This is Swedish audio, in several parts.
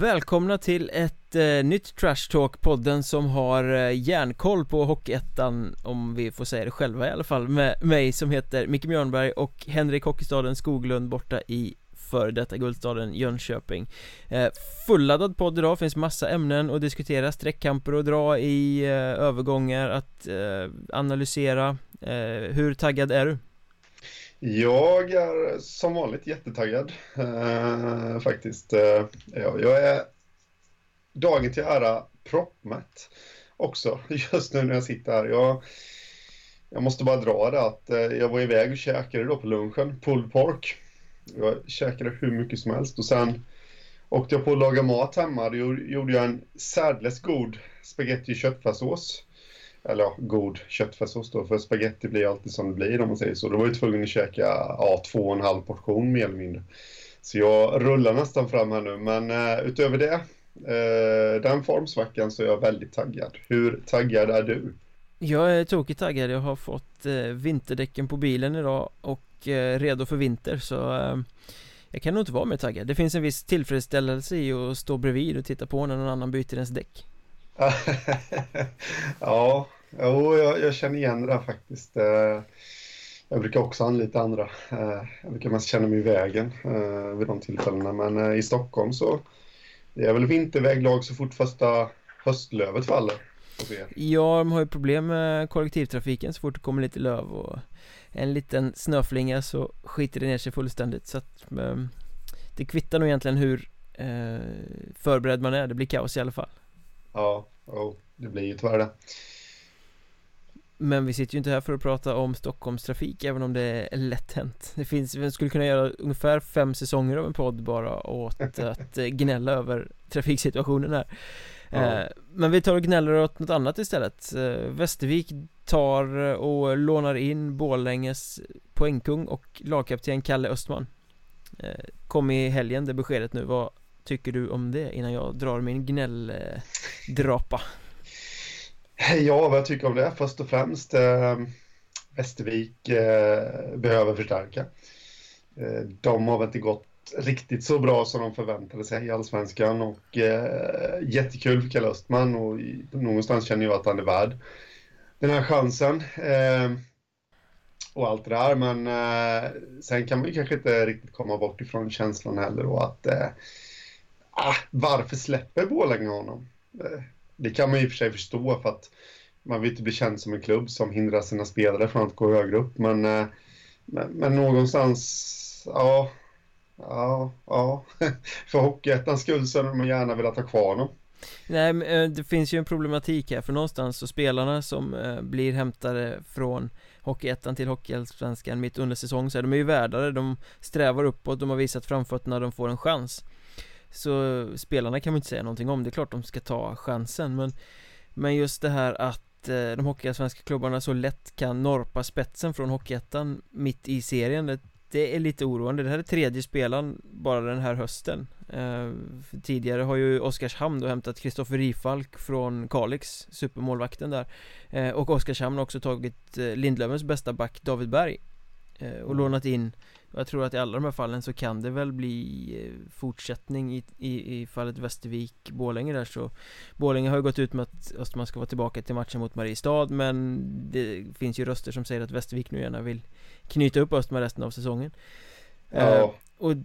Välkomna till ett eh, nytt Trash Talk-podden som har eh, järnkoll på Hockeyettan Om vi får säga det själva i alla fall Med mig som heter Micke Björnberg och Henrik Hockeystaden Skoglund borta i före detta guldstaden Jönköping eh, Fulladdad podd idag, finns massa ämnen att diskutera Sträckkamper och dra i eh, övergångar att eh, analysera eh, Hur taggad är du? Jag är som vanligt jättetaggad eh, faktiskt. Eh, jag är dagen till ära proppmätt också just nu när jag sitter här. Jag, jag måste bara dra det att eh, jag var iväg och käkade då på lunchen, pulled pork. Jag käkade hur mycket som helst och sen åkte jag på att laga mat hemma. Då gjorde jag en särdeles god spagetti köttfärssås eller ja, god köttfärssås då, för spaghetti blir alltid som det blir om man säger så. Då var jag tvungen att käka ja, två och en halv portion mer eller mindre. Så jag rullar nästan fram här nu, men uh, utöver det, uh, den formsvackan så är jag väldigt taggad. Hur taggad är du? Jag är tokigt taggad, jag har fått uh, vinterdäcken på bilen idag och redo för vinter så jag kan nog inte vara mer taggad. Det finns en viss tillfredsställelse i att stå bredvid och titta på när någon annan byter ens däck. ja, jo, jag, jag, känner igen det där faktiskt. Eh, jag brukar också anlita andra. Eh, jag brukar mest känna mig i vägen eh, vid de tillfällena. Men i Stockholm så det är väl vinterväglag så fort första höstlövet faller. Ja, de har ju problem med kollektivtrafiken så fort det kommer lite löv och en liten snöflinga så skiter det ner sig fullständigt så att ehm, det kvittar nog egentligen hur förberedd man är, det blir kaos i alla fall. Ja, oh, det blir ju tyvärr det. Men vi sitter ju inte här för att prata om Stockholmstrafik även om det är lätt hänt. Det finns, vi skulle kunna göra ungefär fem säsonger av en podd bara åt att gnälla över trafiksituationen här. Ja. Eh, men vi tar och gnäller åt något annat istället. Eh, Västervik tar och lånar in Borlänges poängkung och lagkapten Kalle Östman. Eh, Kom i helgen det beskedet nu, vad tycker du om det innan jag drar min Drapa. Ja, vad jag tycker om det först och främst eh, Västervik eh, behöver förstärka. Eh, de har väl inte gått riktigt så bra som de förväntade sig i Allsvenskan och eh, jättekul för Kalle Östman och i, någonstans känner jag att han är värd den här chansen. Eh, och allt det där, men eh, sen kan man ju kanske inte riktigt komma bort ifrån känslan heller och att eh, ah, varför släpper Borlänge honom? Det kan man i och för sig förstå för att man vill inte bli känd som en klubb som hindrar sina spelare från att gå högre upp. Men, eh, men, men någonstans, ja, ja, ja. För Hockeyettans skull så hade man gärna velat ha kvar honom. Nej, men eh, det finns ju en problematik här för någonstans så spelarna som eh, blir hämtade från Hockeyettan till Hockeyallsvenskan mitt under säsong så är de ju värdare, de strävar uppåt, de har visat framfötterna, de får en chans så spelarna kan man inte säga någonting om, det är klart de ska ta chansen men Men just det här att eh, de hockeyallsvenska klubbarna så lätt kan norpa spetsen från Hockeyettan mitt i serien det, det är lite oroande, det här är tredje spelaren bara den här hösten. Eh, Tidigare har ju Oskarshamn då hämtat Kristoffer Rifalk från Kalix, supermålvakten där. Eh, Och Oskarshamn har också tagit eh, Lindlövens bästa back David Berg. Och mm. lånat in och jag tror att i alla de här fallen så kan det väl bli eh, fortsättning i, i, i fallet Västervik-Borlänge där så Borlänge har ju gått ut med att Österman ska vara tillbaka till matchen mot Mariestad men det finns ju röster som säger att Västervik nu gärna vill knyta upp Österman resten av säsongen ja. uh, Och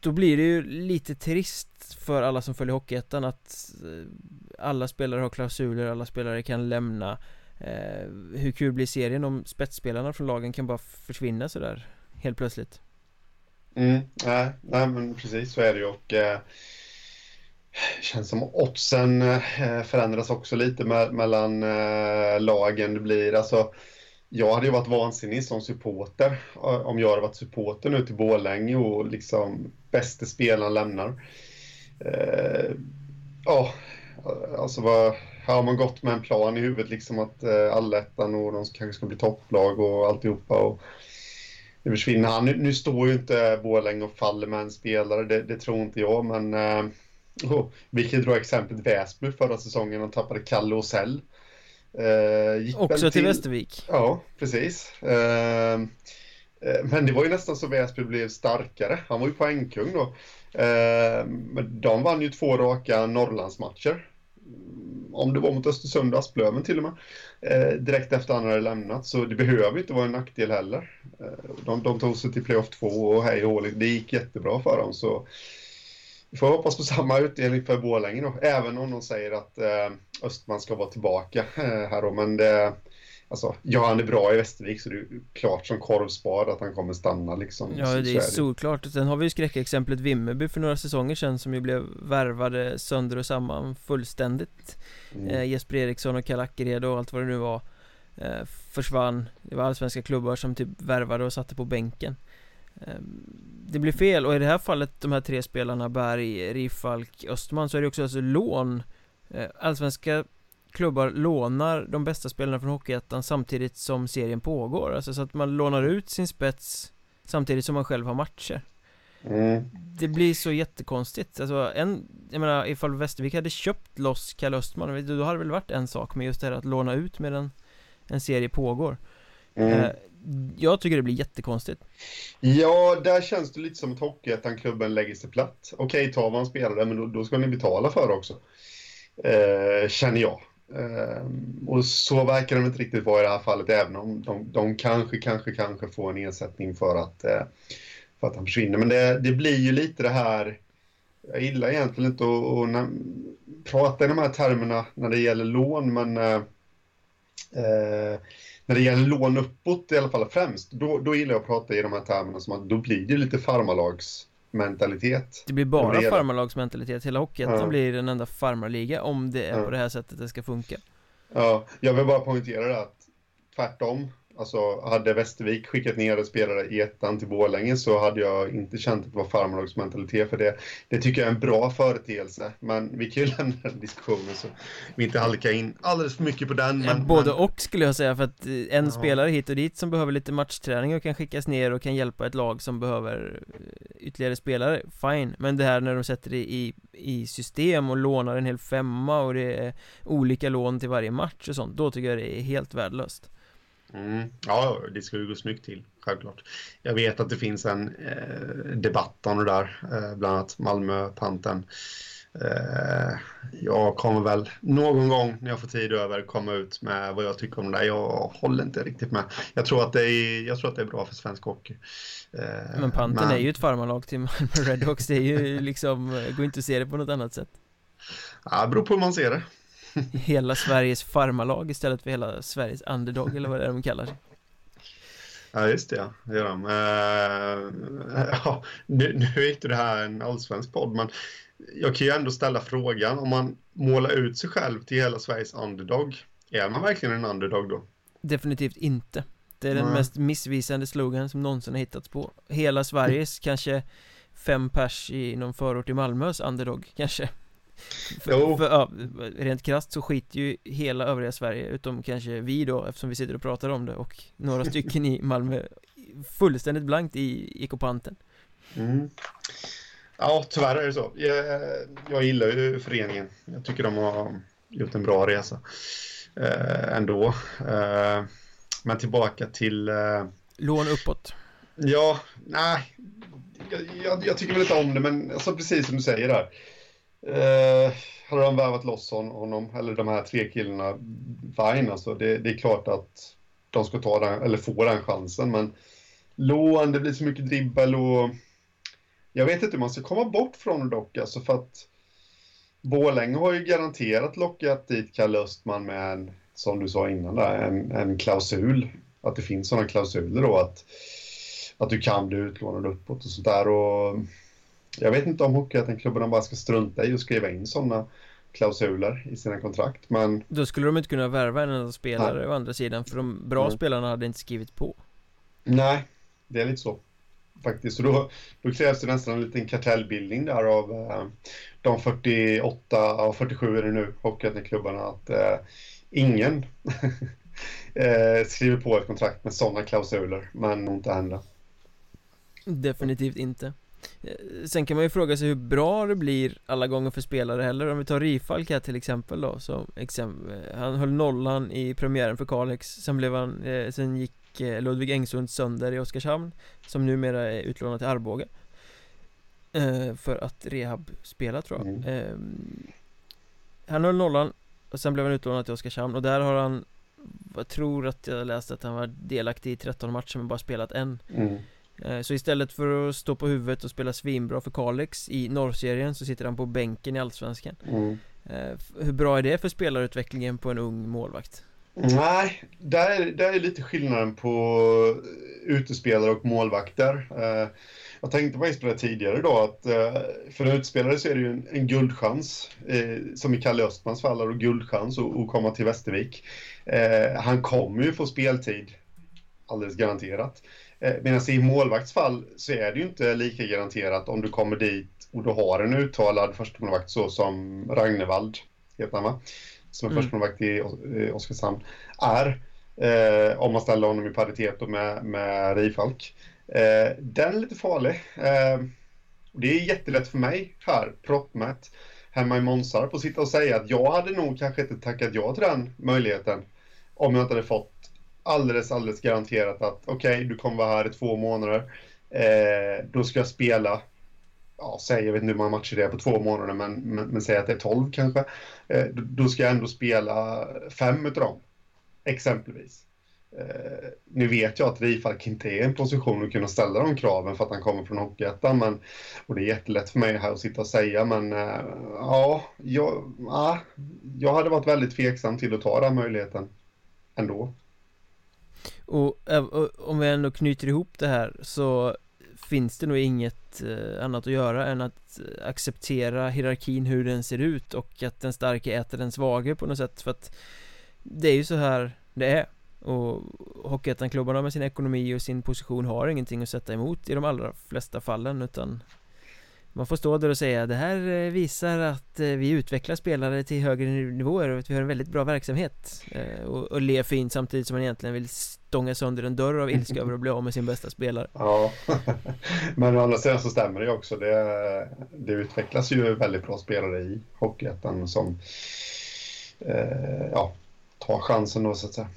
då blir det ju lite trist för alla som följer Hockeyettan att alla spelare har klausuler, alla spelare kan lämna Eh, Hur kul blir serien om spetsspelarna från lagen kan bara försvinna sådär helt plötsligt? Mm, nej, nej, men precis så är det ju och eh, känns som oddsen eh, förändras också lite me mellan eh, lagen. Det blir alltså jag hade ju varit vansinnig som supporter eh, om jag hade varit supporter nu till Borlänge och liksom bäste spelaren lämnar. Eh, ja, alltså vad har man gått med en plan i huvudet liksom att eh, allettan och de kanske ska bli topplag och alltihopa och det försvinner han. Nu, nu står ju inte Borlänge och faller med en spelare, det, det tror inte jag, men eh, oh, vi kan dra exemplet Väsby förra säsongen och tappade Kalle Osell. Eh, Också till, Västervik. Ja, precis. Eh, Eh, men det var ju nästan så Väsby blev starkare. Han var ju poängkung då. Eh, de vann ju två raka Norrlandsmatcher. Om det var mot Östersund och Asplöven till och med. Eh, direkt efter han hade lämnat. Så det behöver inte vara en nackdel heller. Eh, de, de tog sig till playoff 2 och hej och Det gick jättebra för dem. Så vi får hoppas på samma utdelning för Borlänge då. Även om de säger att eh, Östman ska vara tillbaka här då. Men det, Alltså, ja, han är bra i Västervik så det är klart som korvspad att han kommer stanna liksom. Ja, det är solklart. Sen har vi ju skräckexemplet Vimmerby för några säsonger sedan som ju blev värvade sönder och samman fullständigt. Mm. eh, Jesper Eriksson och Kalle Ackered och allt vad det nu var eh, Försvann. Det var allsvenska klubbar som typ värvade och satte på bänken. Eh, Det blir fel och i det här fallet de här tre spelarna Berg, Rifalk, Östman så är det också alltså lån. Eh, Allsvenska klubbar lånar de bästa spelarna från Hockeyettan samtidigt som serien pågår. Alltså så att man lånar ut sin spets samtidigt som man själv har matcher. Mm. Det blir så jättekonstigt. Alltså en, jag menar ifall Västervik hade köpt loss Kalle Östman Då hade det väl varit en sak med just det här att låna ut medan en serie pågår. Mm. eh, jag tycker det blir jättekonstigt. Ja, där känns det lite som att Hockeyettan-klubben lägger sig platt. Okej, tar man spelare, men då, då ska ni betala för det också. Eh, Känner jag Ehm, och så verkar de inte riktigt vara i det här fallet, även om de, de kanske, kanske, kanske får en ersättning för att, eh, för att han försvinner. Men det, det blir ju lite det här, jag gillar egentligen inte att, att prata i de här termerna när det gäller lån, men eh, eh, när det gäller lån uppåt i alla fall främst, då, då gillar jag att prata i de här termerna som att då blir det lite farmalags mentalitet Det blir bara farmarlagsmentalitet, hela Hockeyettan ja. blir en enda farmarliga om det är ja. på det här sättet det ska funka. Ja, jag vill bara poängtera det att tvärtom Alltså hade Västervik skickat ner en spelare i ettan till Borlänge så hade jag inte känt att det var farmarlagsmentalitet för det. Det tycker jag är en bra företeelse. Men vi kan ju lämna den diskussionen så vi inte halkar in alldeles för mycket på den. Men, ja, både men... och skulle jag säga för att eh, en ja. spelare hit och dit som behöver lite matchträning och kan skickas ner och kan hjälpa ett lag som behöver eh, ytterligare spelare, fine. Men det här när de sätter det i, i system och lånar en hel femma och det är olika lån till varje match och sånt, då tycker jag det är helt värdelöst. Mm. Ja, det ska ju gå snyggt till, självklart. Jag vet att det finns en eh, debatt om det där, eh, bland annat Malmö-panten. Eh, jag kommer väl någon gång när jag får tid över komma ut med vad jag tycker om det där. Jag håller inte riktigt med. Jag tror att det är, jag tror att det är bra för svensk hockey. Eh, men panten men... är ju ett farmarlag till Malmö Redhawks. Det är ju liksom, går inte att se det på något annat sätt. Ja, det beror på hur man ser det. hela Sveriges farmalag istället för hela Sveriges underdog eller vad det är de kallar sig Ja just det, ja. det gör de. Uh, ja, nu, nu är inte det här en allsvensk podd men jag kan ju ändå ställa frågan om man målar ut sig själv till hela Sveriges underdog är man verkligen en underdog då? Definitivt inte Det är den mm. mest missvisande slogan som någonsin har hittats på Hela Sveriges kanske fem pers i någon förort i Malmös underdog kanske för, för, ja, rent krasst så skiter ju hela övriga Sverige utom kanske vi då eftersom vi sitter och pratar om det och några stycken i Malmö fullständigt blankt i ekopanten mm. Ja, tyvärr är det så. Jag, jag gillar ju föreningen. Jag tycker de har gjort en bra resa eh, ändå. Eh, men tillbaka till... Eh, Lån uppåt. Ja, nej. Jag, jag, jag, tycker väl inte om det, men alltså, precis som du säger där. Eh, hade de värvat loss honom, eller de här tre killarna, fine alltså. Det, det, är klart att de ska ta den, eller få den chansen, men lån, det blir så mycket dribbel och jag vet inte hur man ska komma bort från det dock, alltså för att Borlänge har ju garanterat lockat dit Kalle Östman med en, som du sa innan där, en, en klausul. Att det finns sådana klausuler då att, att du kan bli utlånad uppåt och sånt där. Och jag vet inte om Hockeyettan-klubbarna bara ska strunta i att skriva in sådana klausuler i sina kontrakt, men... Då skulle de inte kunna värva en enda spelare Nej. å andra sidan, för de bra mm. spelarna hade inte skrivit på. Nej, det är lite så. Faktiskt, och då, då krävs det nästan en liten kartellbildning där av eh, de 48, och 47 är det nu, Hockeyettan-klubbarna, att eh, ingen eh, skriver på ett kontrakt med sådana klausuler, men inte hända. Definitivt inte. Eh, sen kan man ju fråga sig hur bra det blir alla gånger för spelare heller. Om vi tar Rifalk här till exempel då som exempel, eh, Han höll nollan i premiären för Kalix. Sen blev han, eh, sen gick eh, Ludvig Engsund sönder i Oskarshamn Som numera är utlånad till Arboga eh, För att rehab spela tror jag. Mm. eh, Han höll nollan och sen blev han utlånad till Oskarshamn. Och där har han Jag tror att jag läste att han var delaktig i 13 matcher men bara spelat en. Mm. Eh, så istället för att stå på huvudet och spela svinbra för Kalix i norrserien så sitter han på bänken i Allsvenskan mm. Eh, hur bra är det för spelarutvecklingen på en ung målvakt? Nej, där, där är lite skillnaden på utespelare och målvakter. Eh, jag tänkte faktiskt på det tidigare idag att för en utespelare så är det ju en, en guldchans, som i Kalle Östmans fall är det guldchans att komma till Västervik. Han kommer ju få speltid, alldeles garanterat. Eh, Medan i målvaktsfall så är det ju inte lika garanterat om du kommer dit och du har en uttalad förstemålvakt så som Ragnevald, heter han va? Som är mm. förstemålvakt i Oskarshamn, är. Eh, om man ställer honom i paritet med, med Rifalk. Eh, den är lite farlig. Eh, det är jättelätt för mig här, proppmätt, hemma i Månsarp, att sitta och säga att jag hade nog kanske inte tackat ja till den möjligheten om jag inte hade fått alldeles, alldeles garanterat att okej, okay, du kommer vara här i två månader. Eh, då ska jag spela, ja, säg, jag vet inte hur många matcher det är på två månader, men, men, men säg att det är tolv kanske. Eh, då ska jag ändå spela fem utav dem, exempelvis. Eh, nu vet jag att Rifalk inte är i en position att kunna ställa de kraven för att han kommer från Hockeyettan, men och det är jättelätt för mig här att sitta och säga, men eh, ja, jag, ja, jag hade varit väldigt tveksam till att ta den möjligheten ändå. Eh, och, om vi ändå knyter ihop det här så finns det nog inget eh, annat att göra än att eh, acceptera hierarkin hur den ser ut och att den starke äter den svage på något sätt. För att det är ju så här det är. Och Hockeyettan-klubbarna med sin ekonomi och sin position har ingenting att sätta emot i de allra flesta fallen utan man får stå där och säga det här eh, visar att eh, vi utvecklar spelare till högre nivåer och att vi har en väldigt bra verksamhet. Eh, och, och le fint samtidigt som man egentligen vill stånga sönder en dörr av ilska över att bli av med sin bästa spelare. Ja, men å andra sidan så stämmer det också. Det, det utvecklas ju väldigt bra spelare i Hockeyettan som eh, ja, tar chansen då så att säga.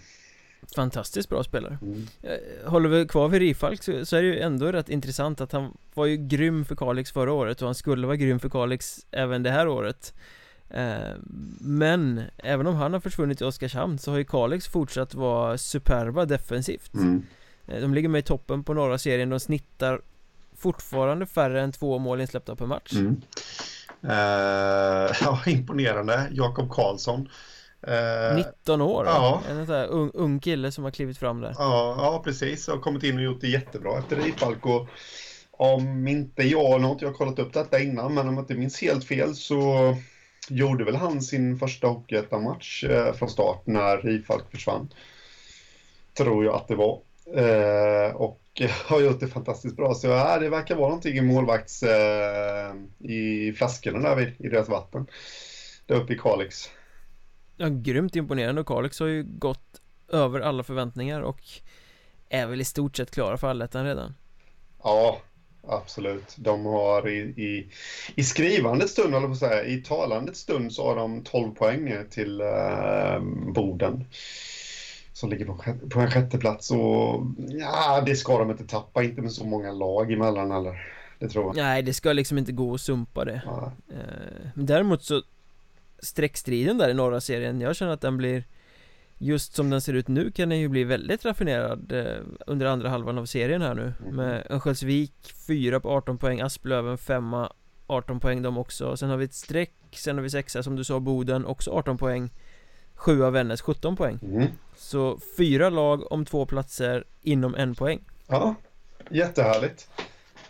Fantastiskt bra spelare. Mm. Eh, håller vi kvar vid Rifalk så, så, är det ju ändå rätt intressant att han var ju grym för Kalix förra året och han skulle vara grym för Kalix även det här året. Eh, Men även om han har försvunnit i Oskarshamn så har ju Kalix fortsatt vara superba defensivt. Mm. Eh, de ligger med i toppen på norra serien, de snittar fortfarande färre än två mål insläppta per match. Mm. uh, Ja, imponerande, Jakob Karlsson 19 eh, år? Ja. En sån ung, ung kille som har klivit fram där. Ja, ja precis. Har kommit in och gjort det jättebra efter Rifalk. Och om inte jag, nu har inte jag kollat upp detta innan, men om jag inte minns helt fel så gjorde väl han sin första Hockeyettan-match eh, från start när Rifalk försvann. Tror jag att det var. Eh, och har gjort det fantastiskt bra. Så ja, det verkar vara någonting i målvakts... Eh, i flaskorna där vid, i deras vatten. Där uppe i Kalix. Ja, grymt imponerande och Kalix har ju gått över alla förväntningar och är väl i stort sett klara för allettan redan. Ja, absolut. De har i, i, i skrivandets stund, eller på säga, i talandets stund så har de 12 poäng ner till eh, Boden. Som ligger på, på en sjätte plats och ja, det ska de inte tappa, inte med så många lag emellan eller. Det tror jag. Nej, det ska liksom inte gå att sumpa det. Ja. Eh, däremot så streckstriden där i norra serien. Jag känner att den blir Just som den ser ut nu kan den ju bli väldigt raffinerad eh, under andra halvan av serien här nu. Mm. Med Örnsköldsvik 4 på 18 poäng, Asplöven 5 18 poäng de också. Sen har vi ett streck, sen har vi sexa som du sa Boden också 18 poäng. 7 av Vännäs 17 poäng. Mm. Så fyra lag om två platser inom en poäng. Ja, jättehärligt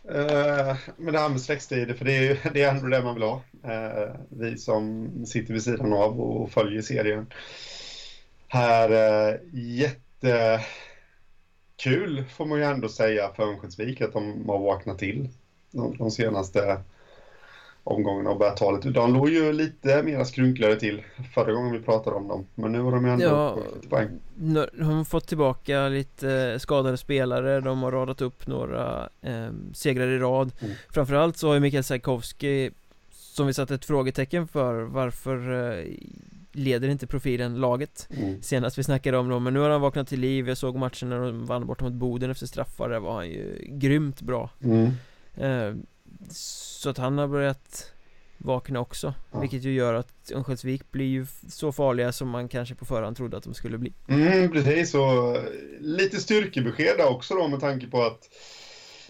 Uh, men det här med släktstrider, för det är det är ändå det man vill ha. Uh, vi som sitter vid sidan av och följer serien. Här, uh, jättekul får man ju ändå säga för Örnsköldsvik att de har vaknat till de, de senaste omgångarna och börjat ta lite. De låg ju lite mer skrynkligare till förra gången vi pratade om dem. Men nu har de ju ändå Ja. lite poäng. Nu har de fått tillbaka lite skadade spelare, de har radat upp några eh, segrar i rad Mm. Framförallt så har ju Mikael Sajkovski Som vi satt ett frågetecken för Varför eh, leder inte profilen laget? Mm. Senast vi snackade om dem, men nu har han vaknat till liv Jag såg matchen när de vann bort mot Boden efter straffar Där var han ju grymt bra Mm. eh, så att han har börjat vakna också Ja. Vilket ju gör att Örnsköldsvik blir ju så farliga som man kanske på förhand trodde att de skulle bli Mm, precis, och eh, lite styrkebesked där också då med tanke på att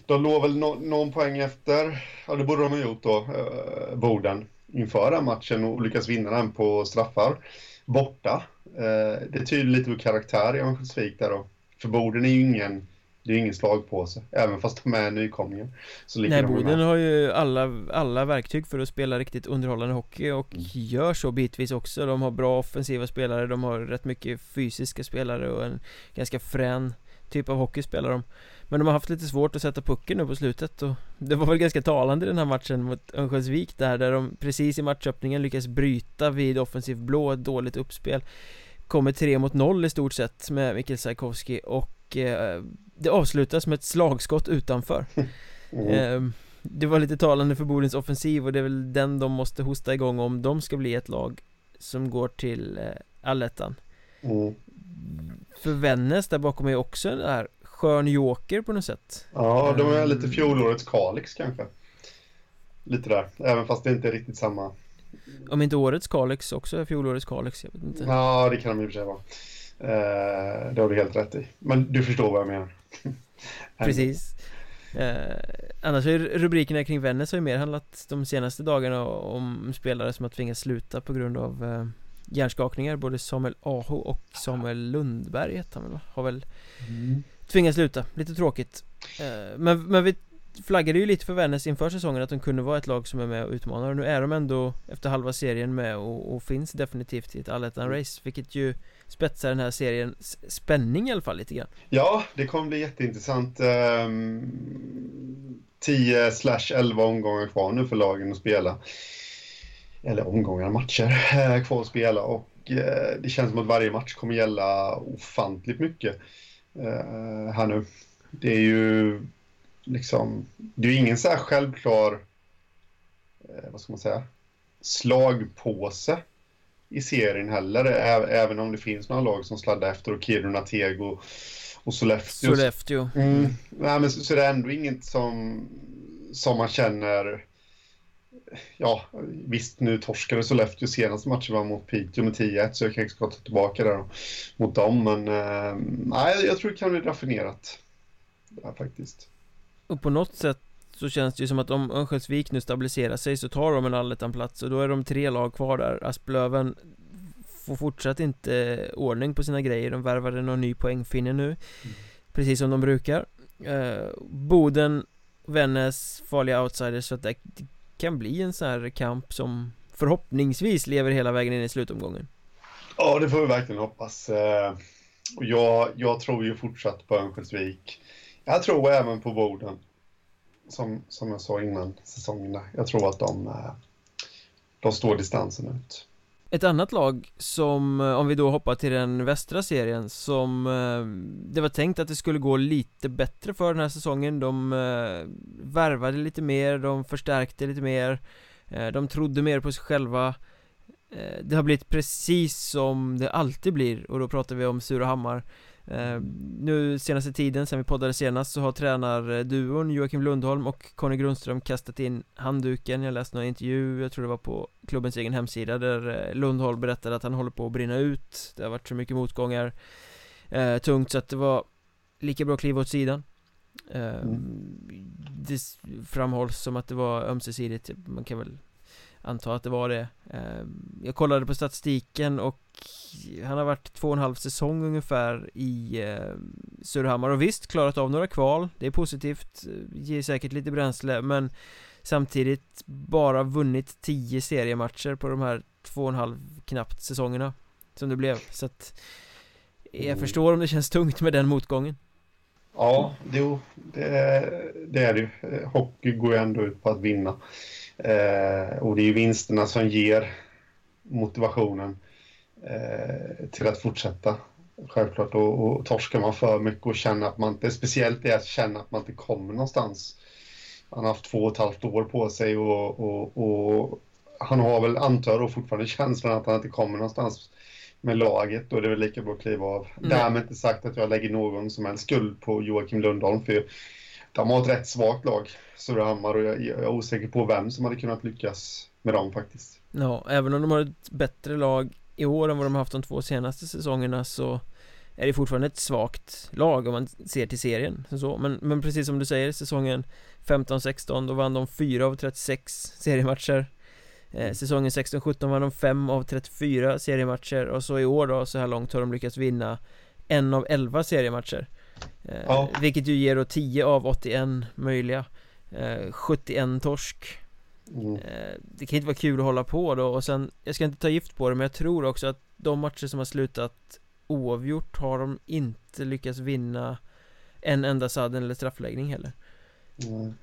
de låg väl no någon poäng efter, ja det borde de ha gjort då, eh, Boden inför den matchen och lyckas vinna den på straffar borta. Eh, det tyder lite på karaktär i Örnsköldsvik där då. För Boden är ju ingen, det är ju ingen slagpåse, även fast de är nykomlingar. Så Nej, Boden har ju alla, alla verktyg för att spela riktigt underhållande hockey och Mm. gör så bitvis också De har bra offensiva spelare, de har rätt mycket fysiska spelare och en ganska frän typ av hockey spelar de Men de har haft lite svårt att sätta pucken nu på slutet och det var väl ganska talande i den här matchen mot Örnsköldsvik där, där de precis i matchöppningen lyckas bryta vid offensiv blå, ett dåligt uppspel Kommer tre mot noll i stort sett med Mikkel Sajkovski och eh, det avslutas med ett slagskott utanför Mm. Ehm, Det var lite talande för Bodens offensiv och det är väl den de måste hosta igång om de ska bli ett lag som går till eh, allettan Mm. För Vännäs där bakom är också en där skön joker på något sätt Ja, de är lite fjolårets Kalix kanske. Lite där, även fast det inte är riktigt samma Om inte årets Kalix också är fjolårets Kalix, jag vet inte Ja, det kan de i och för sig vara. Eh, det har du helt rätt i. Men du förstår vad jag menar. Precis eh, Annars är rubrikerna kring Vännäs har ju mer handlat de senaste dagarna om spelare som har tvingats sluta på grund av eh, hjärnskakningar Både Samuel Aho och Samuel Lundberg han väl, har väl Mm. Tvingas sluta, lite tråkigt Eh, Men, men vi flaggade ju lite för Vännäs inför säsongen att de kunde vara ett lag som är med och utmanar och nu är de ändå efter halva serien med och, och finns definitivt i ett allettan-race Vilket ju spetsar den här seriens spänning i alla fall lite grann Ja, det kommer bli jätteintressant. Ehm, 10 slash 11 omgångar kvar nu för lagen att spela. Eller omgångar, matcher eh, kvar att spela och eh, det känns som att varje match kommer gälla ofantligt mycket eh, här nu. Det är ju liksom, det är ju ingen så här självklar, eh, vad ska man säga, slagpåse i serien heller, även om det finns några lag som sladdar efter och Kiruna, Tego och Sollefteå. Sollefteå Mm. Nej, men så, så det är ändå inget som, som man känner... Ja, visst nu torskade Sollefteå senaste matchen var mot Piteå med 10-1 så jag kanske ska ta tillbaka där då, mot dem. Men eh, nej, jag tror det kan bli raffinerat. Ja, faktiskt. Och på något sätt så känns det ju som att om Örnsköldsvik nu stabiliserar sig så tar de en allettan-plats och då är de tre lag kvar där. Asplöven får fortsatt inte ordning på sina grejer. De värvade någon ny poängfinne nu Precis som de brukar. Eh, Boden, Vännäs, farliga outsiders så att det det kan bli en sån här kamp som förhoppningsvis lever hela vägen in i slutomgången. Ja, det får vi verkligen hoppas. Eh, Och jag, jag tror ju fortsatt på Örnsköldsvik. Jag tror även på Boden. Som, som jag sa innan säsongen där. Jag tror att de, eh, de står distansen ut. Ett annat lag som, eh, om vi då hoppar till den västra serien Som eh, det var tänkt att det skulle gå lite bättre för den här säsongen De värvade lite mer, de förstärkte lite mer De trodde mer på sig själva Det har blivit precis som det alltid blir och då pratar vi om Surahammar eh, Nu senaste tiden, sen vi poddade senast så har tränarduon Joakim Lundholm och Conny Grundström kastat in handduken. Jag läste någon intervju, jag tror det var på klubbens egen hemsida där eh, Lundholm berättade att han håller på att brinna ut. Det har varit så mycket motgångar eh, Tungt så att det var lika bra att kliva åt sidan. Eh, Mm. Det framhålls som att det var ömsesidigt, man kan väl anta att det var det. Ehm, jag kollade på statistiken och han har varit två och en halv säsong ungefär i ehm, Surahammar. Och visst klarat av några kval, det är positivt, ger säkert lite bränsle men Samtidigt bara vunnit 10 seriematcher på de här två och en halv knappt säsongerna Som det blev, så att Jag förstår om det känns tungt med den motgången. Ja, jo, det, det är det ju. Hockey går ju ändå ut på att vinna. Eh, och det är ju vinsterna som ger motivationen eh, till att fortsätta. Självklart. Och, och torskar man för mycket och känner att man inte, speciellt det att känna att man inte kommer någonstans. Han har haft två och ett halvt år på sig och, och, och han har väl, antar jag fortfarande känslan att han inte kommer någonstans med laget. Då är det väl lika bra att kliva av. Mm. Därmed inte sagt att jag lägger någon som helst skuld på Joakim Lundholm. För de har ett rätt svagt lag, Surahammar, och jag, jag är osäker på vem som hade kunnat lyckas med dem faktiskt. Ja, även om de har ett bättre lag i år än vad de har haft de två senaste säsongerna så är det fortfarande ett svagt lag om man ser till serien så. Men, men precis som du säger, säsongen 15-16 då vann de 4 av 36 seriematcher eh, Säsongen 16-17 vann de 5 av 34 seriematcher och så i år då så här långt har de lyckats vinna en av 11 seriematcher ja. Vilket ju ger då 10 av 81 möjliga eh, 71 torsk mm. Eh, det kan inte vara kul att hålla på då och sen Jag ska inte ta gift på det men jag tror också att de matcher som har slutat oavgjort har de inte lyckats vinna en enda sadden eller straffläggning heller mm.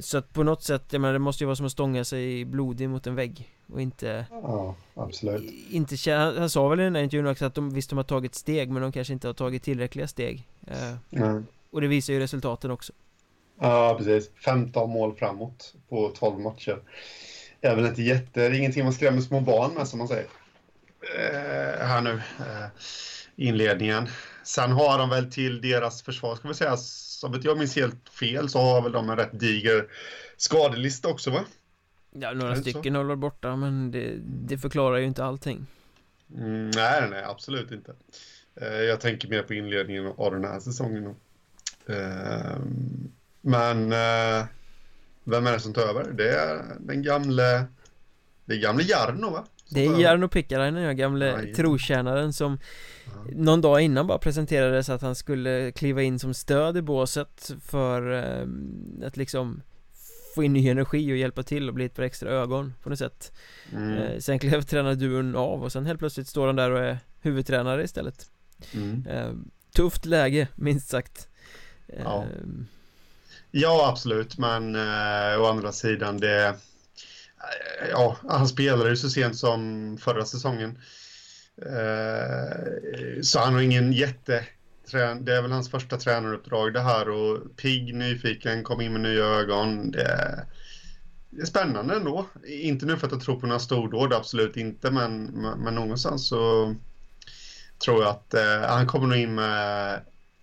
Så att på något sätt, jag menar det måste ju vara som att stånga sig blodig mot en vägg och inte Ja, absolut inte, Han sa väl i den här intervjun också att de visst de har tagit steg men de kanske inte har tagit tillräckliga steg mm. Och det visar ju resultaten också Ja, precis 15 mål framåt på 12 matcher är väl inte jätte, det är ingenting man skrämmer små barn med som man säger eh, här nu, eh, inledningen. Sen har de väl till deras försvar, ska vi säga, om inte jag minns helt fel, så har väl de en rätt diger skadelista också va? Ja, några stycken håller borta, men det, det, förklarar ju inte allting. Mm, nej, nej, absolut inte. Eh, jag tänker mer på inledningen av den här säsongen. Eh, men eh, vem är det som tar över? Det är den gamle, det är gamle Jarno va? Det är Jarno Pikkarainen, ja, gamle Aj. trotjänaren som ja. Någon dag innan bara presenterades att han skulle kliva in som stöd i båset för eh, att liksom Få in ny energi och hjälpa till och bli ett par extra ögon på något sätt mm. eh, Sen klev tränarduon av och sen helt plötsligt står han där och är huvudtränare istället mm. eh, Tufft läge, minst sagt Ja, ja absolut, men eh, å andra sidan det ja, han spelade ju så sent som förra säsongen. Eh, så han har ingen jätte... Det är väl hans första tränaruppdrag det här och pigg, nyfiken, kom in med nya ögon. Det, det är spännande ändå. Inte nu för att jag tror på några stordåd, absolut inte, men, men någonstans så tror jag att eh, han kommer nog in med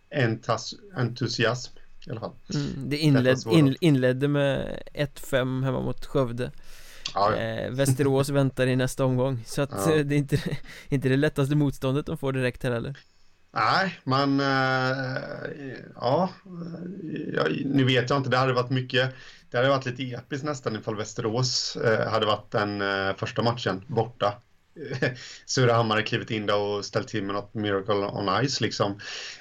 entas, entusiasm i alla fall. Mm, det inled, in, inledde med 1-5 hemma mot Skövde. Ja, eh, Västerås väntar i nästa omgång Så att ja. Eh, det är inte, inte det lättaste motståndet de får direkt här heller Nej, men äh, ja, nu vet jag inte, det hade varit mycket Det hade varit lite episkt nästan ifall Västerås äh, hade varit den äh, första matchen borta Surahammar har klivit in där och ställt till med något Miracle on Ice liksom.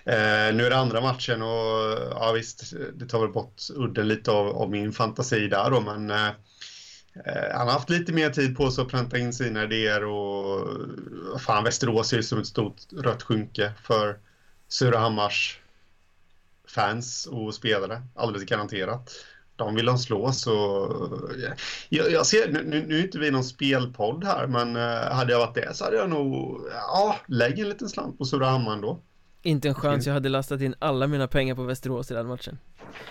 Eh, nu är det andra matchen och ja visst, det tar väl bort udden lite av, av min fantasi där då, men eh, Eh, Eh, han har haft lite mer tid på sig att pränta in sina idéer och fan Västerås är ju som ett stort rött skynke för Surahammars fans och spelare, alldeles garanterat. De vill de slå så... Eh, jag, jag ser, nu, nu är inte vi någon spelpodd här, men eh, hade jag varit det så hade jag nog... Ja, lägg en liten slant på Surahammar ändå. Inte en chans, jag hade lastat in alla mina pengar på Västerås i den matchen.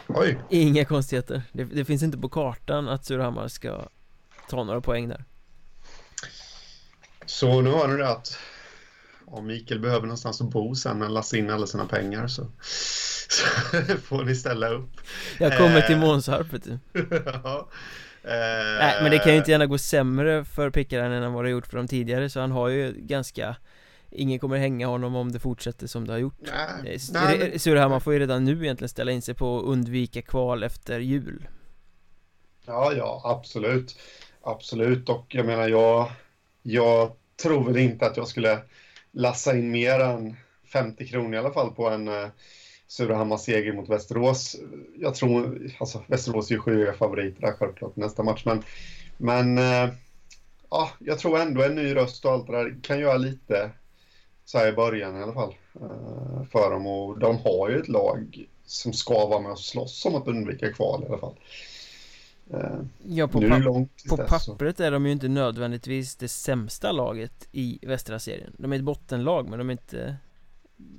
Oj. Inga konstigheter. Det, det finns inte på kartan att Surahammar ska ta några poäng där. Så nu har ni det att om Mikael behöver någonstans att bo sen när han lastar in alla sina pengar så, så får ni ställa upp. Jag kommer till eh. Månsarp vet du. Ja. Eh, Nej men det kan ju inte gärna gå sämre för Pickaren än vad det gjort för dem tidigare så han har ju ganska Ingen kommer hänga honom om det fortsätter som det har gjort. Nej, nej, Surahammar får ju redan nu egentligen ställa in sig på att undvika kval efter jul. Ja, ja, absolut. Absolut, och jag menar jag Jag tror väl inte att jag skulle lassa in mer än 50 kronor i alla fall på en uh, Surahammars seger mot Västerås. Jag tror, alltså Västerås är ju sjuka favoriter där självklart nästa match, men, men uh, ja, jag tror ändå en ny röst och allt det där kan göra lite så här i början i alla fall uh, för dem och de har ju ett lag som ska vara med och slåss om att undvika kval i alla fall. Eh, Ja, på, tills på dess, så- pappret är de ju inte nödvändigtvis det sämsta laget i västra serien De är ett bottenlag men de är inte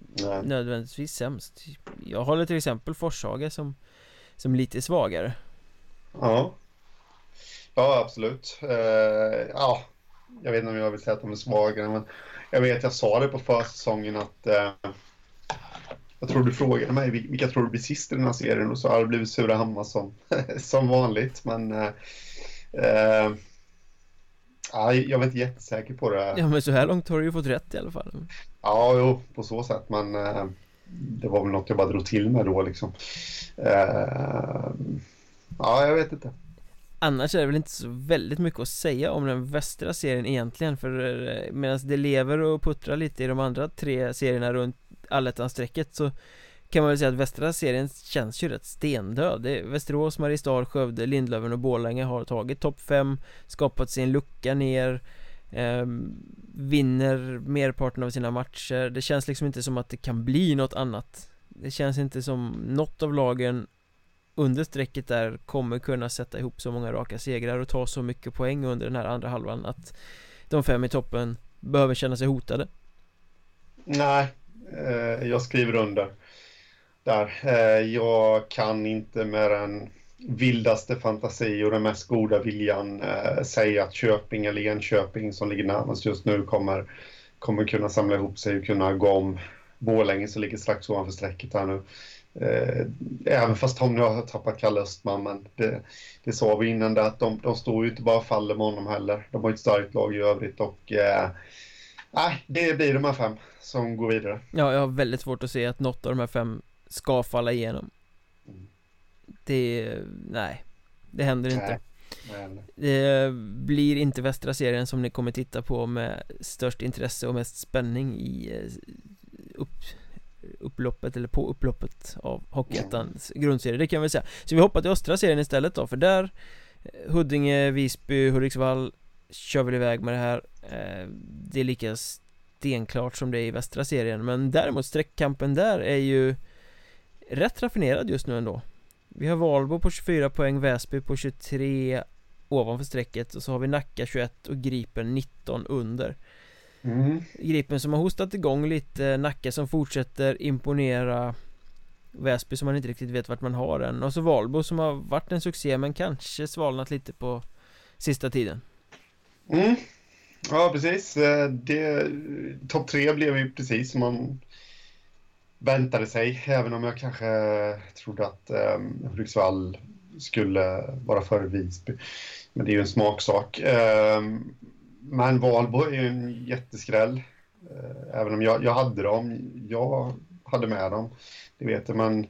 Nej. nödvändigtvis sämst Jag håller till exempel Forshaga som, som lite svagare Ja. Ja, absolut. Eh, ja, jag vet inte om jag vill säga att de är svagare, men jag vet, jag sa det på försäsongen att eh, jag tror du frågade mig vil- vilka tror du blir sist i den här serien och så har det blivit Surahammar som, som vanligt, men eh, eh, ja, jag var inte jättesäker på det. Ja men så här långt har du ju fått rätt i alla fall Ja, jo, på så sätt, men eh, det var väl något jag bara drog till med då liksom. Eh, ja, jag vet inte. Annars är det väl inte så väldigt mycket att säga om den västra serien egentligen För eh, medan det lever och puttrar lite i de andra tre serierna runt allettan-strecket så kan man väl säga att västra serien känns ju rätt stendöd. Det är Västerås, Mariestad, Skövde, Lindlöven och Borlänge har tagit topp 5 Skapat sin lucka ner eh, Vinner merparten av sina matcher. Det känns liksom inte som att det kan bli något annat. Det känns inte som något av lagen under strecket där kommer kunna sätta ihop så många raka segrar och ta så mycket poäng under den här andra halvan att de fem i toppen behöver känna sig hotade. Nej, eh, jag skriver under där. Eh, jag kan inte med den vildaste fantasi och den mest goda viljan eh, säga att Köping eller Enköping som ligger närmast just nu kommer, kommer kunna samla ihop sig och kunna gå om Borlänge som ligger strax ovanför strecket här nu. Eh, även fast nu har tappat Kalle Östman, men det, det sa vi innan det att de, de står ju inte bara och faller med honom heller. De har ett starkt lag i övrigt och eh, nej, det blir de här fem som går vidare. Ja, jag har väldigt svårt att se att något av de här fem ska falla igenom. Det, nej, det händer inte. Nej. Men, Det blir inte västra serien som ni kommer titta på med störst intresse och mest spänning i eh, upp, upploppet eller på upploppet av Hockeyettans grundserie, det kan vi säga. Så vi hoppar till östra serien istället då, för där eh, Huddinge, Visby, Hudiksvall kör väl iväg med det här. Eh, Det är lika stenklart som det är i västra serien, men däremot streckkampen där är ju rätt raffinerad just nu ändå. Vi har Valbo på 24 poäng, Väsby på 23 ovanför strecket och så har vi Nacka 21 och Gripen 19 under. Mm. Gripen som har hostat igång lite, Nacka som fortsätter imponera Väsby som man inte riktigt vet vart man har än och så Valbo som har varit en succé men kanske svalnat lite på sista tiden. Mm. Ja, precis. Eh, Det, topp tre blev ju precis som man väntade sig, även om jag kanske trodde att um, Hudiksvall skulle vara före Visby. Men det är ju en smaksak. Ehm, men Valbo är en jätteskräll. Eh, även om jag, jag hade dem. Jag hade med dem. Det vet jag. Men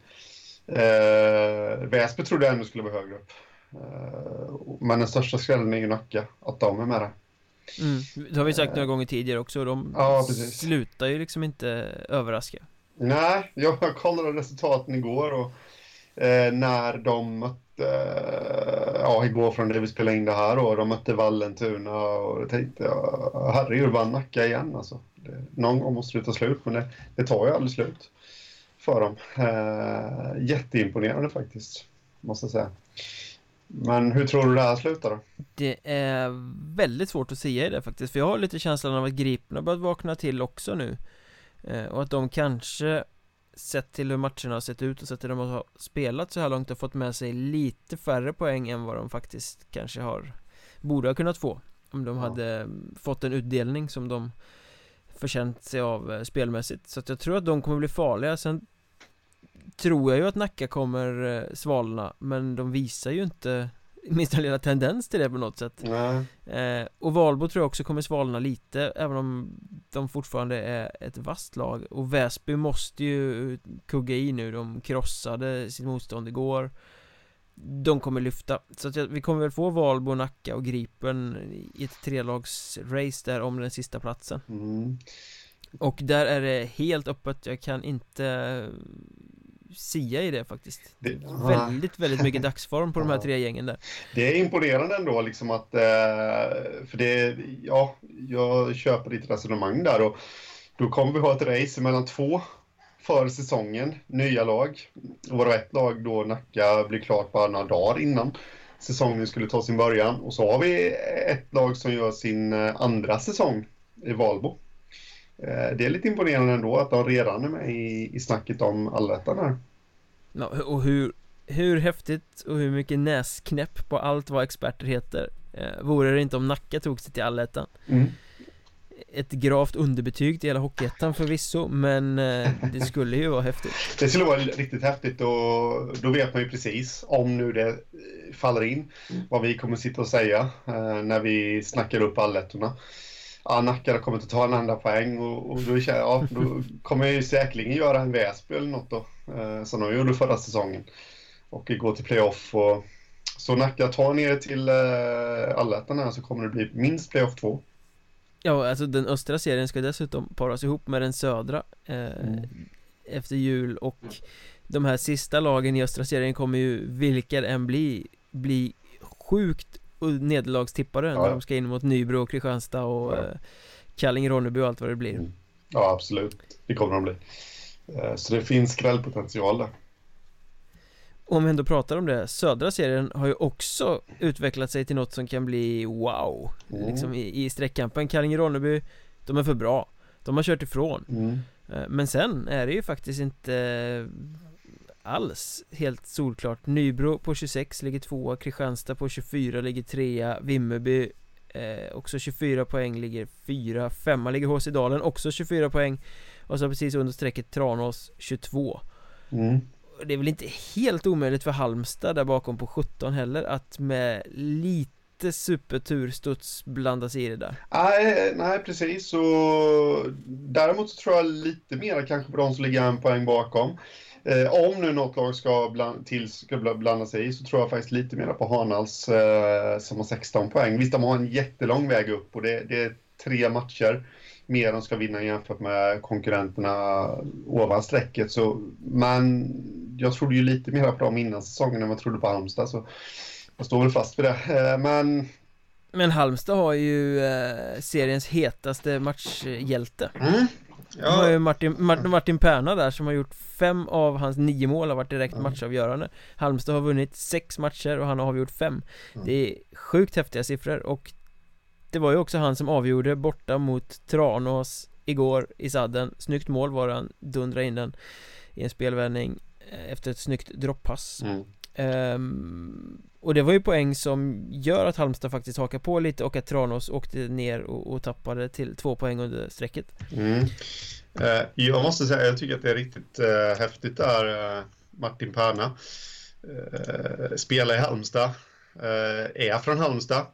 eh, Väsby trodde jag ändå skulle vara högre upp. Eh, men den största skrällen är ju Nacka. Att de är med där. Mm. Det har vi sagt några gånger tidigare också de Ja, slutar ju liksom inte överraska. Nej, jag kollade resultaten igår och eh, när de mötte, eh, ja igår från det vi spelade in det här och de mötte Vallentuna och då tänkte jag, herregud vann Nacka igen alltså. Det, någon gång måste det ta slut men det, det tar ju aldrig slut för dem. Eh, jätteimponerande faktiskt, måste jag säga. Men hur tror du det här slutar då? Det är väldigt svårt att säga i det faktiskt För jag har lite känslan av att Gripen har börjat vakna till också nu eh, Och att de kanske Sett till hur matcherna har sett ut och sett till hur de har spelat så här långt har fått med sig lite färre poäng än vad de faktiskt kanske har Borde ha kunnat få. Om de Ja. hade mm, fått en utdelning som de Förtjänt sig av eh, spelmässigt. Så att jag tror att de kommer bli farliga. Sen Tror jag ju att Nacka kommer eh, svalna Men de visar ju inte Minsta lilla tendens till det på något sätt. Nej. Eh, och Valbo tror jag också kommer svalna lite Även om de fortfarande är ett vasst lag. Och Väsby måste ju kugga i nu. De krossade sitt motstånd igår. De kommer lyfta. Så att vi kommer väl få Valbo, Nacka och Gripen I ett trelagsrace där om den sista platsen. Mm. Och där är det helt öppet. Jag kan inte sia i det faktiskt Det- Väldigt, väldigt mycket dagsform på de här tre gängen där Det är imponerande ändå liksom att, eh, för det, ja, jag köper ditt resonemang där och då kommer vi ha ett race mellan två för säsongen, nya lag. Varav ett lag då, Nacka, blir klart bara några dagar innan säsongen skulle ta sin början. Och så har vi ett lag som gör sin eh, andra säsong i Valbo. Eh, det är lite imponerande ändå att de redan är med i, i snacket om allettan här. Ja, och hur, hur häftigt och hur mycket näsknäpp på allt vad experter heter eh, Vore det inte om Nacka tog sig till allettan mm. Ett gravt underbetyg till hela Hockeyettan förvisso Men eh, det skulle ju vara häftigt Det skulle vara riktigt häftigt och då vet man ju precis om nu det faller in Vad vi kommer sitta och säga eh, när vi snackar upp allettorna ja, Nacka kommer inte ta en enda poäng och, och då, ja, då kommer jag ju säkerligen göra en Väsby eller något då, eh, som de gjorde förra säsongen. Och gå till playoff och så Nacka tar ner till eh, allettan här så kommer det bli minst playoff 2. Ja, alltså den östra serien ska dessutom paras ihop med den södra eh, mm. efter jul och de här sista lagen i östra serien kommer ju, vilka det än bli, bli sjukt nederlagstippare ja. när de ska in mot Nybro och Kristianstad och ja. eh, Kalling, Ronneby och allt vad det blir mm. Ja absolut, det kommer de bli eh, Så det finns skrällpotential där om vi ändå pratar om det, södra serien har ju också utvecklat sig till något som kan bli wow mm. Liksom i, i streckkampen, Kallinge-Ronneby, de är för bra De har kört ifrån mm. Eh, men sen är det ju faktiskt inte alls. Helt solklart. Nybro på 26 ligger tvåa, Kristianstad på 24 ligger trea, Vimmerby eh, också 24 poäng ligger fyra, femma ligger HC Dalen också 24 poäng. Och så precis under strecket Tranås 22 mm. Det är väl inte helt omöjligt för Halmstad där bakom på 17 heller att med lite superturstuds blanda sig i det där. Nej, nej precis. Och däremot så tror jag lite mer kanske på de som ligger en poäng bakom Eh, om nu något lag ska, bland, till, ska blanda sig i så tror jag faktiskt lite mer på Hanals eh, som har 16 poäng. Visst, de har en jättelång väg upp och det, det är tre matcher mer de ska vinna jämfört med konkurrenterna ovan strecket. Så, men jag trodde ju lite mer på dem innan säsongen än vad jag trodde på Halmstad. Så jag står väl fast vid det. Eh, men men Halmstad har ju eh, seriens hetaste matchhjälte mm, Ja. har ju Martin, Martin, Martin Perna där som har gjort fem av hans nio mål har varit direkt matchavgörande. Halmstad har vunnit sex matcher och han har avgjort fem. Det är sjukt häftiga siffror och Det var ju också han som avgjorde borta mot Tranås igår i sadden. Snyggt mål var han, dundra in den i en spelvändning eh, efter ett snyggt droppass mm. um, och det var ju poäng som gör att Halmstad faktiskt hakar på lite och att Tranås åkte ner och, och tappade till två poäng under strecket. Mm. Eh, jag måste säga, jag tycker att det är riktigt eh, häftigt där, eh, Martin Perna. Eh, spelar i Halmstad, eh, är från Halmstad.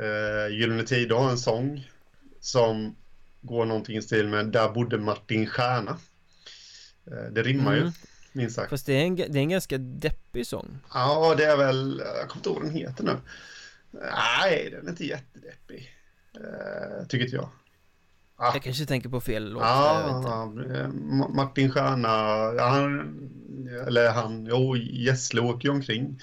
Eh, Gyllene Tider har en sång som går någonting i stil med Där bodde Martin Stjärna. Eh, det rimmar mm. ju minst sagt. Fast det är, en, det är en ganska deppig sång. Ja, det är väl, jag kommer inte ihåg vad den heter nu. Nej, den är inte jättedeppig. Uh, tycker inte jag. Ah. Jag kanske tänker på fel låt. Ja, eh, Martin Stjärna, han, eller han, jo, Gessle åker ju omkring.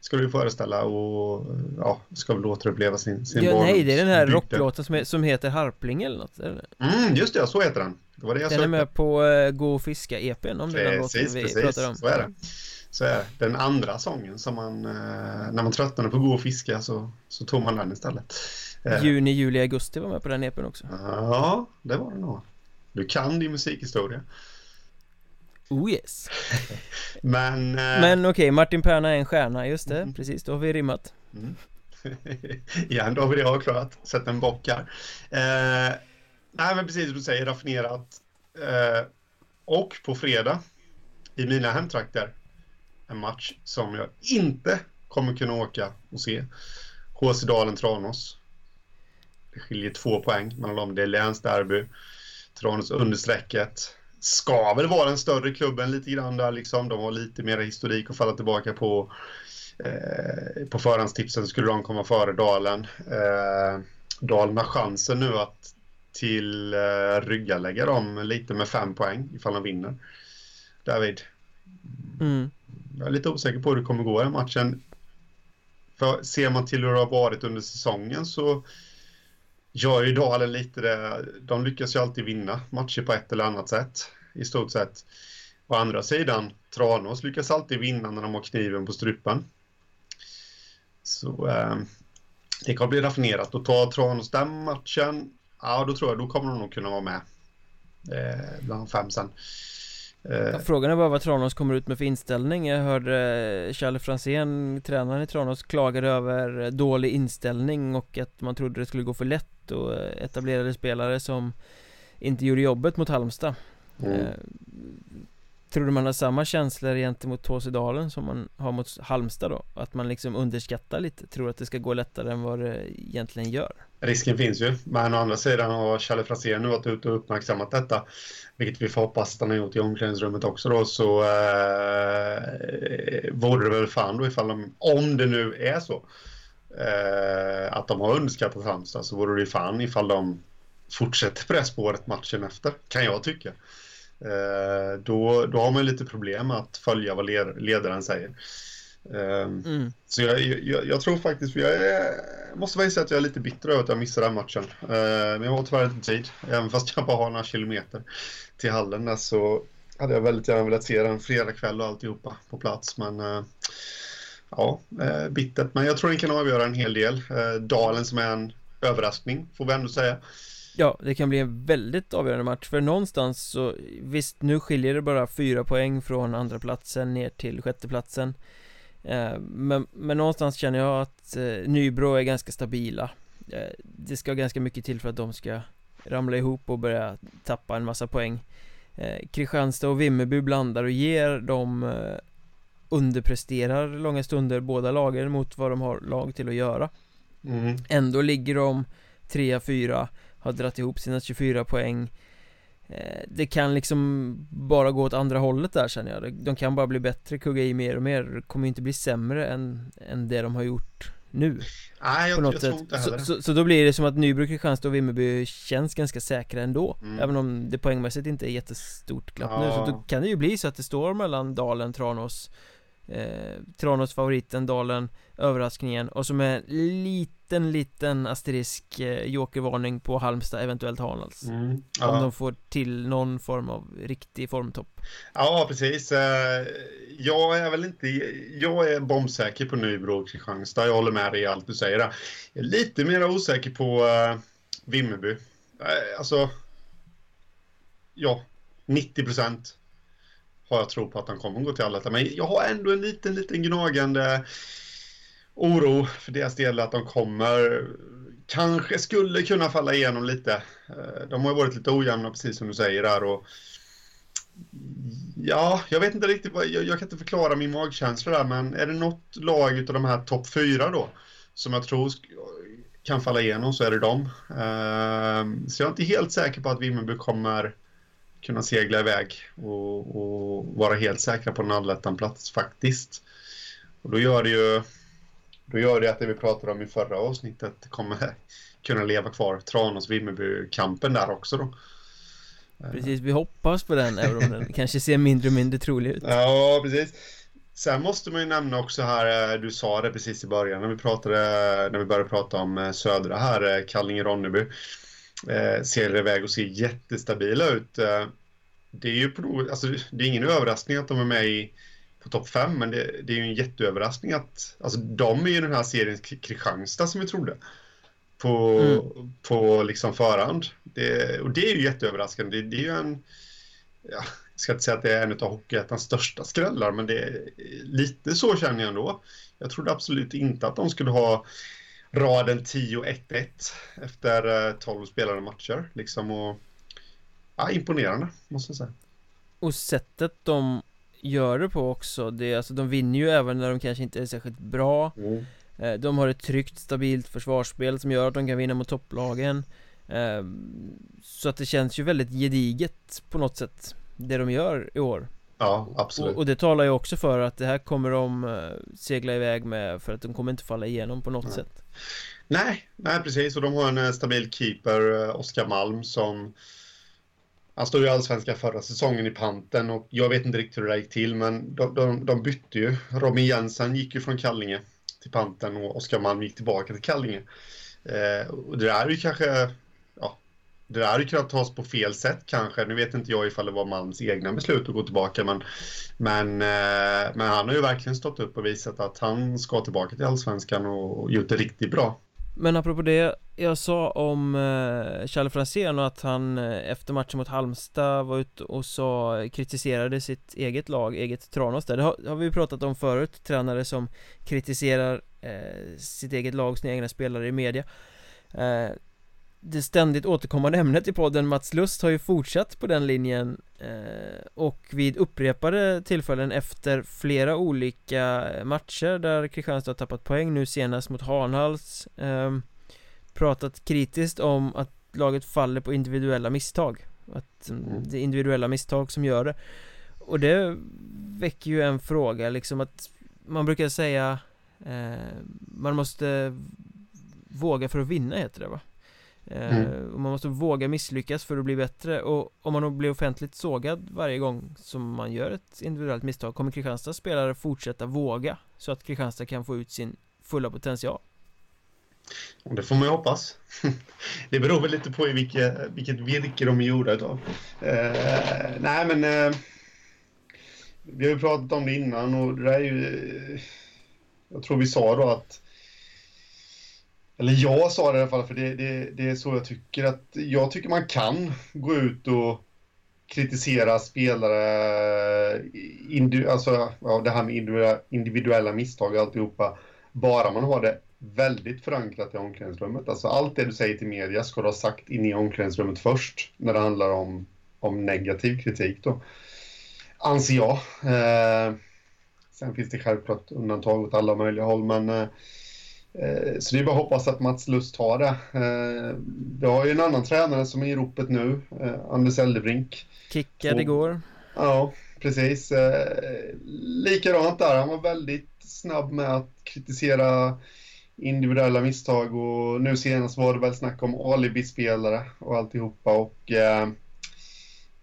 Ska du föreställa och ja, ska väl återuppleva sin, sin ja, Nej, det är den här rocklåten som, som heter Harpling eller något. Eller? Mm, just det, så heter den. Det var det jag Den sökte. är med på uh, Gå och fiska EPn om är den låten vi precis, pratar om. Så är det. Så är det. Den andra sången som man, uh, när man tröttnade på Gå och fiska så, så tog man den istället. Uh, Juni, juli, augusti var med på den EPn också. Ja, det var det nog. Du kan din musikhistoria. Oh yes. Men Men okej, okay, Martin Perna är en stjärna, just det, mm. precis, då har vi rimmat. Mm. Ja, då har vi det avklarat, sätt en bock här Nej, men precis som du säger, raffinerat. Eh, och på fredag, i mina hemtrakter, en match som jag inte kommer kunna åka och se. HC Dalen-Tranås. Det skiljer två poäng mellan dem. Det är länsderby. Tranås understrecket. Ska väl vara den större klubben lite grann där liksom. De har lite mer historik att falla tillbaka på. Eh, på förhandstipsen skulle de komma före Dalen. Eh, Dalen har chansen nu att till uh, ryggalägga dem lite med fem poäng ifall de vinner. David. Mm. Jag är lite osäker på hur det kommer gå i den matchen. För ser man till hur det har varit under säsongen så gör ju Dalen lite det. De lyckas ju alltid vinna matcher på ett eller annat sätt i stort sett. Å andra sidan, Tranås lyckas alltid vinna när de har kniven på strupen. Så eh, det kommer bli raffinerat. Och tar Tranås den matchen, ja då tror jag då kommer de nog kunna vara med eh, bland fem sen. Eh. Frågan är bara vad Tranås kommer ut med för inställning Jag hörde Charlie Franzén, tränaren i Tranås, klagade över dålig inställning och att man trodde det skulle gå för lätt och etablerade spelare som inte gjorde jobbet mot Halmstad mm. Tror du man har samma känslor gentemot Tåsedalen som man har mot Halmstad då? Att man liksom underskattar lite, tror att det ska gå lättare än vad det egentligen gör? Risken finns ju, men å andra sidan har Charlie Franzén nu varit ute och uppmärksammat detta vilket vi får hoppas att han har gjort i omklädningsrummet också då, så eh, vore det väl fan då ifall de, om det nu är så, eh, att de har underskattat Halmstad så vore det ju fan ifall de fortsätter på det spåret matchen efter, kan jag tycka. Eh, då, då har man lite problem att följa vad ledaren säger. Um, mm. Så jag, jag, jag, tror faktiskt, för jag är, måste väl säga att jag är lite bitter över att jag missade den matchen. Uh, men jag har tyvärr inte tid, även fast jag bara har några kilometer till hallen där så hade jag väldigt gärna velat se den fredag kväll och alltihopa på plats. Men uh, ja, bittert. Men jag tror den kan avgöra en hel del. Dalen som är en överraskning, får vi ändå säga. Ja, det kan bli en väldigt avgörande match för någonstans så Visst, nu skiljer det bara fyra poäng från andra platsen ner till sjätteplatsen. Eh, men, men någonstans känner jag att eh, Nybro är ganska stabila. Eh, Det ska ganska mycket till för att de ska ramla ihop och börja tappa en massa poäng. Kristianstad och Vimmerby blandar och ger de underpresterar långa stunder båda lagen mot vad de har lag till att göra. Mm. Ändå ligger de 3-4 Har dragit ihop sina 24 poäng Eh, det kan liksom bara gå åt andra hållet där känner jag De kan bara bli bättre, kugga i mer och mer Det kommer inte bli sämre än, än det de har gjort nu Nej, jag, på något jag sätt. Inte så, så, så, då blir det som att Nybro, Kristianstad och Vimmerby känns ganska säkra ändå mm. Även om det poängmässigt inte är jättestort glapp ja. nu Så då kan det ju bli så att det står mellan Dalen, Tranås eh, Tranås favoriten, Dalen, överraskningen. Och som är liten, liten asterisk eh, jokervarning på Halmstad, eventuellt Hanals mm, ja. Om de får till någon form av riktig formtopp. Ja, precis. Eh, Jag är väl inte, jag är bombsäker på Nybro och Kristianstad, jag håller med dig i allt du säger där. Jag är lite mer osäker på uh, Vimmerby. Alltså Ja, 90 procent har jag tro på att han kommer att gå till allettan. Men jag har ändå en liten, liten gnagande oro för deras del att de kommer kanske skulle kunna falla igenom lite. Eh, de har varit lite ojämna precis som du säger där och Ja, jag vet inte riktigt vad, jag, jag, kan inte förklara min magkänsla där men är det något lag utav de här topp fyra då som jag tror kan falla igenom så är det dem. Eh, så jag är inte helt säker på att Vimmerby kommer kunna segla iväg och, och vara helt säkra på en allettan-plats faktiskt. Och då gör det ju då gör det att det vi pratade om i förra avsnittet kommer kunna leva kvar. Tranås-Vimmerby-kampen där också då. Precis, vi hoppas på den även om den kanske ser mindre och mindre trolig ut. Ja, precis. Sen måste man ju nämna också här, eh, du sa det precis i början när vi pratade, när vi började prata om eh, södra här, eh, Kallinge-Ronneby eh, ser iväg och ser jättestabila ut. Eh, det är ju på alltså, det är ingen överraskning att de är med i på topp 5, men det, det, är ju en jätteöverraskning att alltså, de är ju den här seriens Kristianstad som vi trodde på, mm. på liksom förhand. Det, och det är ju jätteöverraskande. Det, det är ju en, ja, jag ska inte säga att det är en av Hockeyettans största skrällar, men det är lite så känner jag ändå. Jag trodde absolut inte att de skulle ha raden 10-1-1 efter 12 eh, spelade matcher. Liksom och, ja, imponerande, måste jag säga. Och sättet de gör det på också, det, alltså, de vinner ju även när de kanske inte är särskilt bra. Mm. Eh, de har ett tryggt, stabilt försvarsspel som gör att de kan vinna mot topplagen. Eh, så att det känns ju väldigt gediget på något sätt, det de gör i år. Ja, absolut. Och, och, det talar ju också för att det här kommer de uh, segla iväg med för att de kommer inte falla igenom på något nej. sätt. Nej, nej precis. Och de har en uh, stabil keeper, uh, Oskar Malm, som han stod i Allsvenskan förra säsongen i panten och jag vet inte riktigt hur det gick till, men de, de, de bytte ju. Robin Jensen gick ju från Kallinge till panten och Oskar Malm gick tillbaka till Kallinge. Eh, och det där är ju kanske, det där hade kunnat tas på fel sätt kanske. Nu vet inte jag ifall det var Malms egna beslut att gå tillbaka, men, men, eh, men han har ju verkligen stått upp och visat att han ska tillbaka till Allsvenskan och gjort det riktigt bra. Men apropå det jag sa om eh, Charles Franzén och att han eh, efter matchen mot Halmstad var ute och sa, kritiserade sitt eget lag, eget Tranås där Det har, har vi pratat om förut, tränare som kritiserar eh, sitt eget lag, sina egna spelare i media eh, det ständigt återkommande ämnet i podden Mats Lust har ju fortsatt på den linjen eh, och vid upprepade tillfällen efter flera olika matcher där Kristianstad har tappat poäng nu senast mot Hanhals eh, pratat kritiskt om att laget faller på individuella misstag att mm. det är individuella misstag som gör det och det väcker ju en fråga liksom att man brukar säga eh, man måste våga för att vinna heter det va Mm. Eh, och man måste våga misslyckas för att bli bättre och om man blir offentligt sågad varje gång som man gör ett individuellt misstag kommer Kristianstads spelare fortsätta våga så att Kristianstad kan få ut sin fulla potential? Det får man ju hoppas. Det beror väl lite på i vilket, vilket virke de är gjorda utav. Eh, nej men eh, Vi har ju pratat om det innan och det är ju eh, Jag tror vi sa då att eller jag sa det i alla fall, för det, det, det är så jag tycker att jag tycker man kan gå ut och kritisera spelare, indi, alltså ja, det här med individuella, misstag och alltihopa, bara man har det väldigt förankrat i omklädningsrummet. Alltså allt det du säger till media ska du ha sagt inne i omklädningsrummet först, när det handlar om, om negativ kritik då. Anser jag. Eh, sen finns det självklart undantag åt alla möjliga håll, men Eh, så det är bara att hoppas att Mats Lust tar det. Eh, vi har ju en annan tränare som är i ropet nu, eh, Anders Eldebrink. Kickade igår. Ja, precis. Likadant där, han var väldigt snabb med att kritisera individuella misstag och nu senast var det väl snack om alibi-spelare och alltihopa och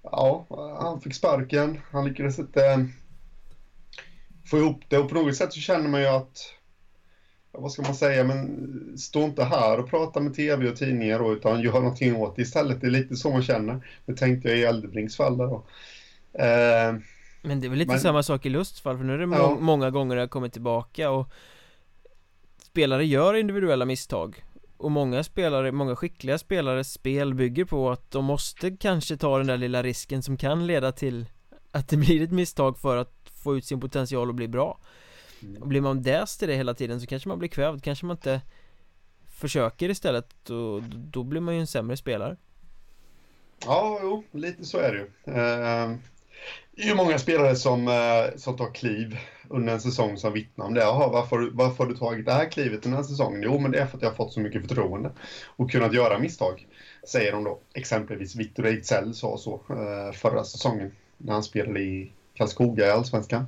ja, han fick sparken. Han lyckades inte få ihop det och på något sätt så känner man ju att vad ska man säga, men stå inte här och prata med tv och tidningar då, utan gör någonting åt det istället. Det är lite så man känner. Det tänkte jag i Eldebrings fall där då. Eh, men det är väl lite men, samma sak i Lusts fall, för nu är det må ja. många gånger jag kommit tillbaka och spelare gör individuella misstag och många spelare, många skickliga spelares spel bygger på att de måste kanske ta den där lilla risken som kan leda till att det blir ett misstag för att få ut sin potential och bli bra Mm. Och blir man däst i det hela tiden så kanske man blir kvävd, kanske man inte försöker istället och då blir man ju en sämre spelare. Ja, jo, lite så är det ju. Eh, det är ju många spelare som, eh, som tar kliv under en säsong som vittnar om det. Jaha, varför, varför har du tagit det här klivet den här säsongen? Jo, men det är för att jag har fått så mycket förtroende och kunnat göra misstag. Säger de då. Exempelvis Victor Ejdsell sa så eh, förra säsongen när han spelade i Karlskoga i Allsvenskan.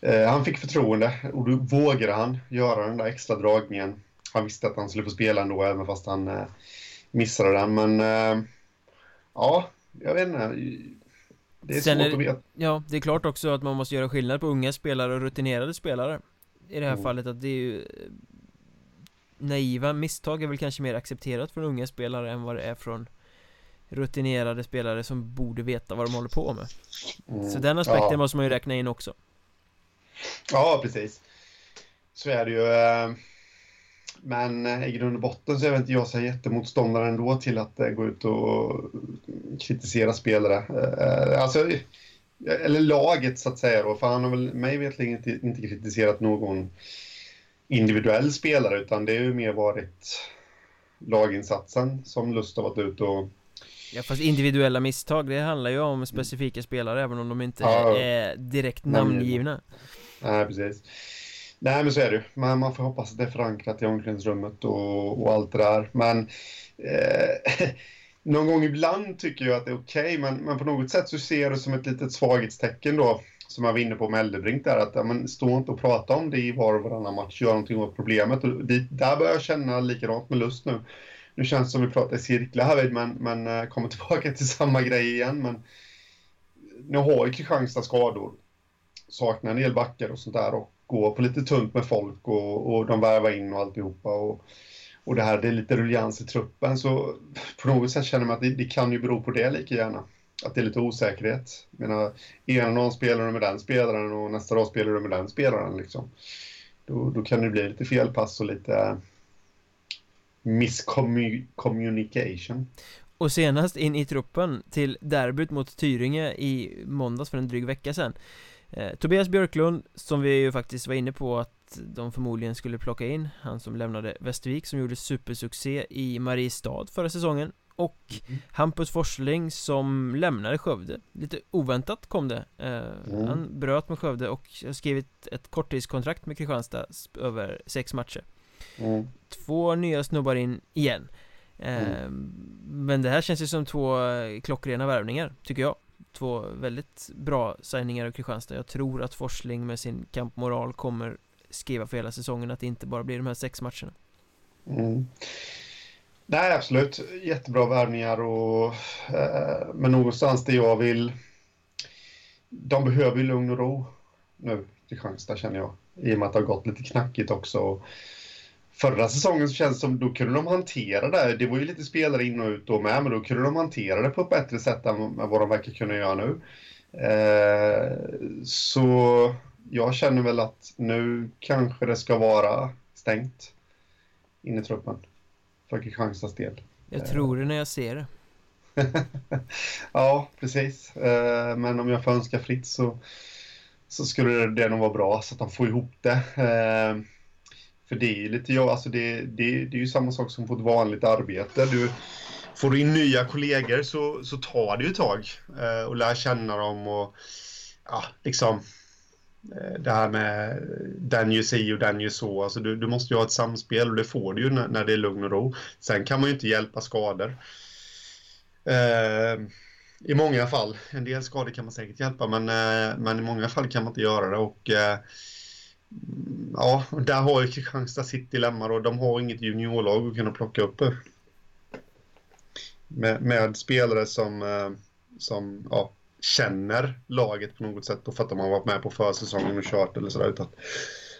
Eh, han fick förtroende och då vågade han göra den där extra dragningen. Han visste att han skulle få spela ändå, även fast han eh, missade den. Men eh, ja, jag vet inte. Det är Sen svårt är, att veta. Ja, det är klart också att man måste göra skillnad på unga spelare och rutinerade spelare. I det här mm. fallet att det är ju Naiva misstag är väl kanske mer accepterat från unga spelare än vad det är från rutinerade spelare som borde veta vad de håller på med. Mm. Så den aspekten ja. måste man ju räkna in också. Ja, precis. Så är det ju. Eh, men i grund och botten så är väl inte jag så jättemotståndare ändå till att eh, gå ut och kritisera spelare. Eh, alltså, eller laget så att säga då, för han har väl mig vetligen inte, inte kritiserat någon individuell spelare utan det har ju mer varit laginsatsen som Lust har varit ute och Ja fast individuella misstag det handlar ju om specifika spelare även om de inte ja, är direkt namngivna Nej, precis. Nej, men så är det Men man får hoppas att det är förankrat i omklädningsrummet och, och allt det där. Men eh, någon gång ibland tycker jag att det är okej, okay, men, men på något sätt så ser jag det som ett litet svaghetstecken då, som jag var inne på med Eldebrink där, att ja, men, stå inte och prata om det i var och varannan match, gör någonting åt problemet. Och det, där börjar jag känna likadant med lust nu. Nu känns det som vi pratar i cirklar här, men, men eh, kommer tillbaka till samma grej igen. Men nu har ju Kristianstad skador saknar en del backar och sånt där och går på lite tunt med folk och, och de värvar in och alltihopa. Och, och det här, det är lite ruljans i truppen, så på något sätt känner man att det, det kan ju bero på det lika gärna. Att det är lite osäkerhet. Jag menar, ena dagen spelar du med den spelaren och nästa dag spelar du med den spelaren. Liksom. Då, då kan det bli lite felpass och lite eh, miscommunication. Och senast in i truppen till derbyt mot Tyringe i måndags för en dryg vecka sedan eh, Tobias Björklund, som vi ju faktiskt var inne på att de förmodligen skulle plocka in Han som lämnade Västervik, som gjorde supersuccé i Mariestad förra säsongen Och mm. Hampus Forsling som lämnade Skövde Lite oväntat kom det eh, mm. Han bröt med Skövde och har skrivit ett korttidskontrakt med Kristianstad över sex matcher mm. Två nya snubbar in igen Mm. Men det här känns ju som två klockrena värvningar, tycker jag Två väldigt bra signingar av Kristianstad Jag tror att Forsling med sin kampmoral kommer skriva för hela säsongen Att det inte bara blir de här sex matcherna mm. Nej, absolut. Jättebra värvningar och eh, men någonstans det jag vill De behöver ju lugn och ro nu, Kristianstad känner jag I och med att det har gått lite knackigt också Förra säsongen så känns det som då kunde de hantera det. Det var ju lite spelare in och ut då med, men då kunde de hantera det på ett bättre sätt än vad de verkar kunna göra nu. Eh, så jag känner väl att nu kanske det ska vara stängt in i truppen för Kristianstads del. Jag tror det när jag ser det. ja, precis. Eh, men om jag får önska fritt så, så skulle det nog vara bra så att de får ihop det. Eh, för det är lite, ja, alltså det, det, det är ju samma sak som på ett vanligt arbete. Du, får du in nya kollegor så, så tar det ju ett tag eh, och lär känna dem och ja, liksom eh, det här med den gör si och den gör så. Alltså du, du måste ju ha ett samspel och det får du ju när, när det är lugn och ro. Sen kan man ju inte hjälpa skador. Eh, I många fall. En del skador kan man säkert hjälpa men, eh, men i många fall kan man inte göra det. och eh, Ja, ja, där har ju Kristianstad sitt dilemma då, de har inget juniorlag att kunna plocka upp med, med spelare som, eh, som ja, känner laget på något sätt och för att de har varit med på försäsongen och kört eller sådär. Utan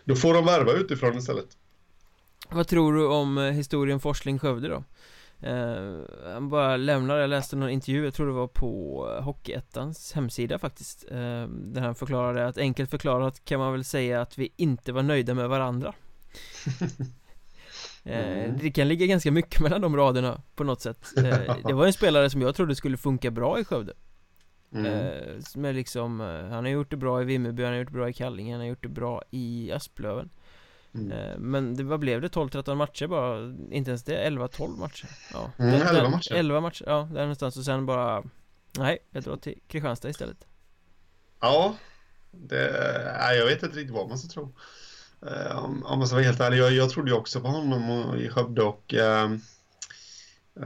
då får de värva utifrån istället. Vad tror du om eh, historien Forsling-Skövde då? Han bara lämnar, jag läste någon intervju, jag tror det var på Hockeyettans hemsida faktiskt uh, Där han förklarade att enkelt förklarat kan man väl säga att vi inte var nöjda med varandra. Uh, Det kan ligga ganska mycket mellan de raderna på något sätt. Det var en spelare som jag trodde skulle funka bra i Skövde. Mm. Med liksom, han har gjort det bra i Vimmerby, han har gjort det bra i Kallinge, han har gjort det bra i Asplöven Mm. Eh, men det, vad blev det? 12-13 matcher bara? Inte ens det? 11-12 matcher? Ja. Mm, 11 matcher 11 matcher, ja där någonstans och sen bara Nej, jag drar till Kristianstad istället Ja det, nej, Jag vet inte riktigt vad man ska tro uh, om, om man ska vara helt ärlig Jag, jag trodde ju också på honom och, i Skövde och uh,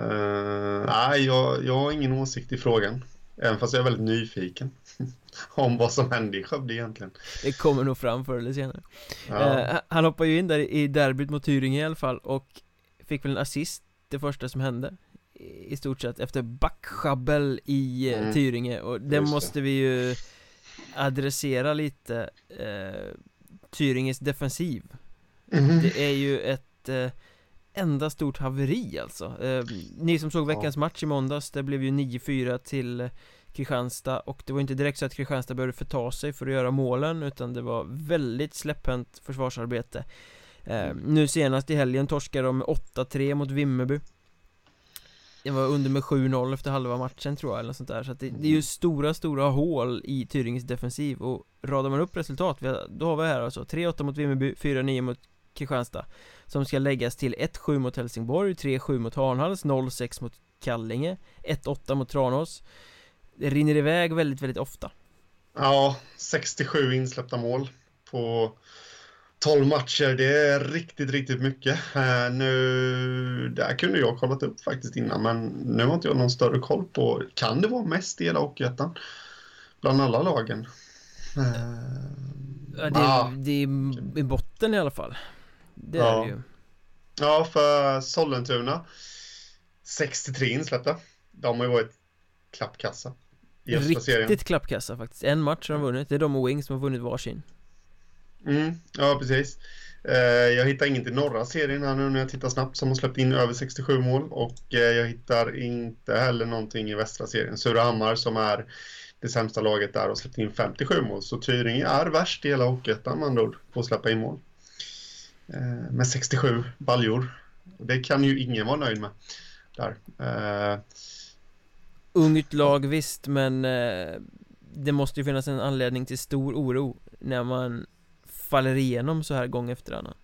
uh, Nej, jag, jag har ingen åsikt i frågan Även fast jag är väldigt nyfiken om vad som hände i Skövde egentligen. Det kommer nog fram förr eller senare. Ja. Eh, han hoppade ju in där i derbyt mot Tyringe i alla fall och fick väl en assist det första som hände i stort sett efter backschabbel i eh, mm. Tyringe och det Just måste vi ju adressera lite eh, Tyringes defensiv mm. Det är ju ett eh, enda stort haveri alltså eh, Ni som såg veckans ja. match i måndags, det blev ju 9-4 till Kristianstad och det var inte direkt så att Kristianstad behövde förta sig för att göra målen utan det var väldigt släpphänt försvarsarbete. Eh, Nu senast i helgen torskade de med 8-3 mot Vimmerby. Det var under med 7-0 efter halva matchen tror jag eller något sånt där. Så att det, det, är ju stora, stora hål i Tyringes defensiv och radar man upp resultat, då har vi här alltså 3-8 mot Vimmerby, 4-9 mot Kristianstad Som ska läggas till 1-7 mot Helsingborg, 3-7 mot Harnhals, 0-6 mot Kallinge 1-8 mot Tranås Det rinner iväg väldigt, väldigt ofta Ja, 67 insläppta mål på 12 matcher, det är riktigt, riktigt mycket. Uh, nu, där kunde jag kollat upp faktiskt innan, men nu har inte jag någon större koll på, kan det vara mest i hela Hockeyettan? Bland alla lagen? Uh, ja, det, ah. det är i botten i alla fall. Det ja. är det ju. Ja, för Sollentuna 63 insläppta. De har ju varit klappkassa i Riktigt serien. klappkassa faktiskt. En match har de vunnit. Det är de och Wings som har vunnit varsin. Mm, ja, precis. Eh, jag hittar inget i norra serien här nu när jag tittar snabbt som har släppt in över 67 mål och eh, jag hittar inte heller någonting i västra serien. Surahammar som är det sämsta laget där har släppt in 57 mål så Tyringe är värst i hela Hockeyettan med andra ord på att släppa in mål. Med 67 baljor. Det kan ju ingen vara nöjd med. Där. Ungt lag visst men eh, det måste ju finnas en anledning till stor oro när man faller igenom så här gång efter annan.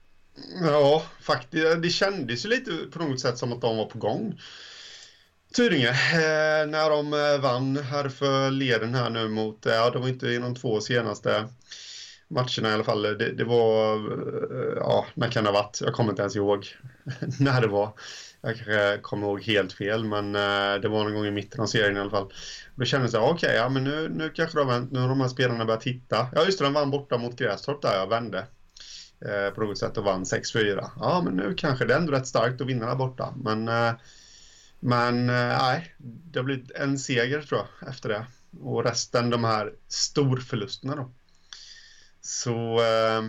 Ja, faktiskt. Det kändes ju lite på något sätt som att de var på gång. Tyringe, eh, när de eh, vann här för leden här nu mot, eh, ja det var inte i de två senaste matcherna i alla fall. Det, det var, eh, ja, när kan det ha varit? Jag kommer inte ens ihåg när det var. Jag kanske kommer ihåg helt fel, men eh, det var någon gång i mitten av serien i alla fall. Då kände jag okej, okay, ja men nu, nu kanske de, nu har de här spelarna börjat titta. Ja just det, de vann borta mot Grästorp där, jag vände. Eh, på något sätt och vann 6-4. Ja men nu kanske det är ändå rätt starkt att vinna där borta. Men, eh, men eh, nej, det har blivit en seger tror jag efter det. Och resten de här storförlusterna då. Så eh,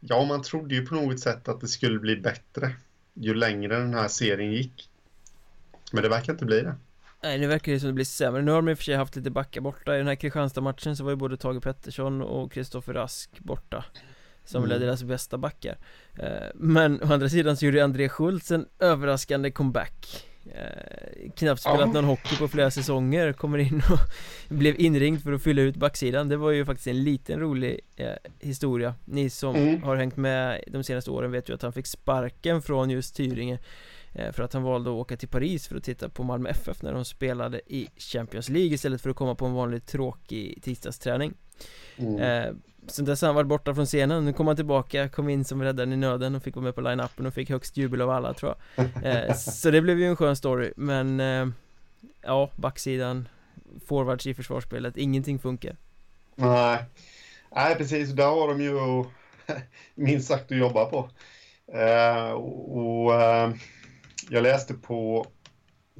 ja, man trodde ju på något sätt att det skulle bli bättre ju längre den här serien gick. Men det verkar inte bli det. Nej, nu verkar det som det blir sämre. Nu har de i och för sig haft lite backar borta. I den här Kristianstad-matchen så var ju både Tage Pettersson och Kristoffer Rask borta. Som mm. deras bästa backar. Eh, men å andra sidan så gjorde André Schultz en överraskande comeback. Eh, knappt spelat någon hockey på flera säsonger Kommer in och blev inringd för att fylla ut backsidan Det var ju faktiskt en liten rolig eh, historia Ni som mm. har hängt med de senaste åren vet ju att han fick sparken från just Tyringe eh, För att han valde att åka till Paris för att titta på Malmö FF när de spelade i Champions League istället för att komma på en vanlig tråkig tisdagsträning mm. Sen dess har han varit borta från scenen, nu kom han tillbaka, kom in som räddaren i nöden och fick vara med på line-upen och fick högst jubel av alla tror jag. Eh, Så det blev ju en skön story, men eh, Ja, backsidan Forwards i försvarsspelet, ingenting funkar. Nej. Nej precis, där har de ju minst sagt att jobba på. Eh, Och Jag läste på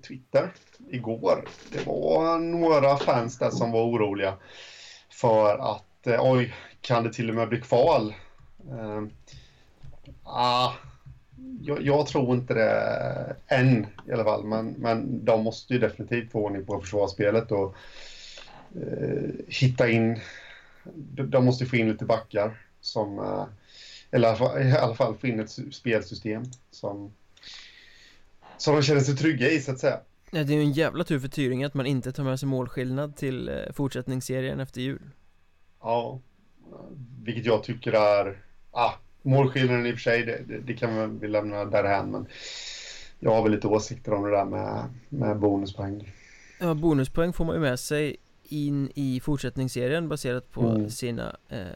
Twitter igår. Det var några fans där som var oroliga För att oj, kan det till och med bli kval? Uh, ah, jag, jag, tror inte det än i alla fall, men, men de måste ju definitivt få ordning på försvarsspelet och uh, hitta in, de, måste få in lite backar som, uh, eller i alla fall få in ett spelsystem som, som de känner sig trygga i så att säga. Ja, det är ju en jävla tur för Tyringe att man inte tar med sig målskillnad till fortsättningsserien efter jul. Ja, vilket jag tycker är, ah, målskillnaden i och för sig, det, det, kan vi lämna därhän, men jag har väl lite åsikter om det där med, med bonuspoäng. Ja, bonuspoäng får man ju med sig in i fortsättningsserien baserat på mm. sina eh,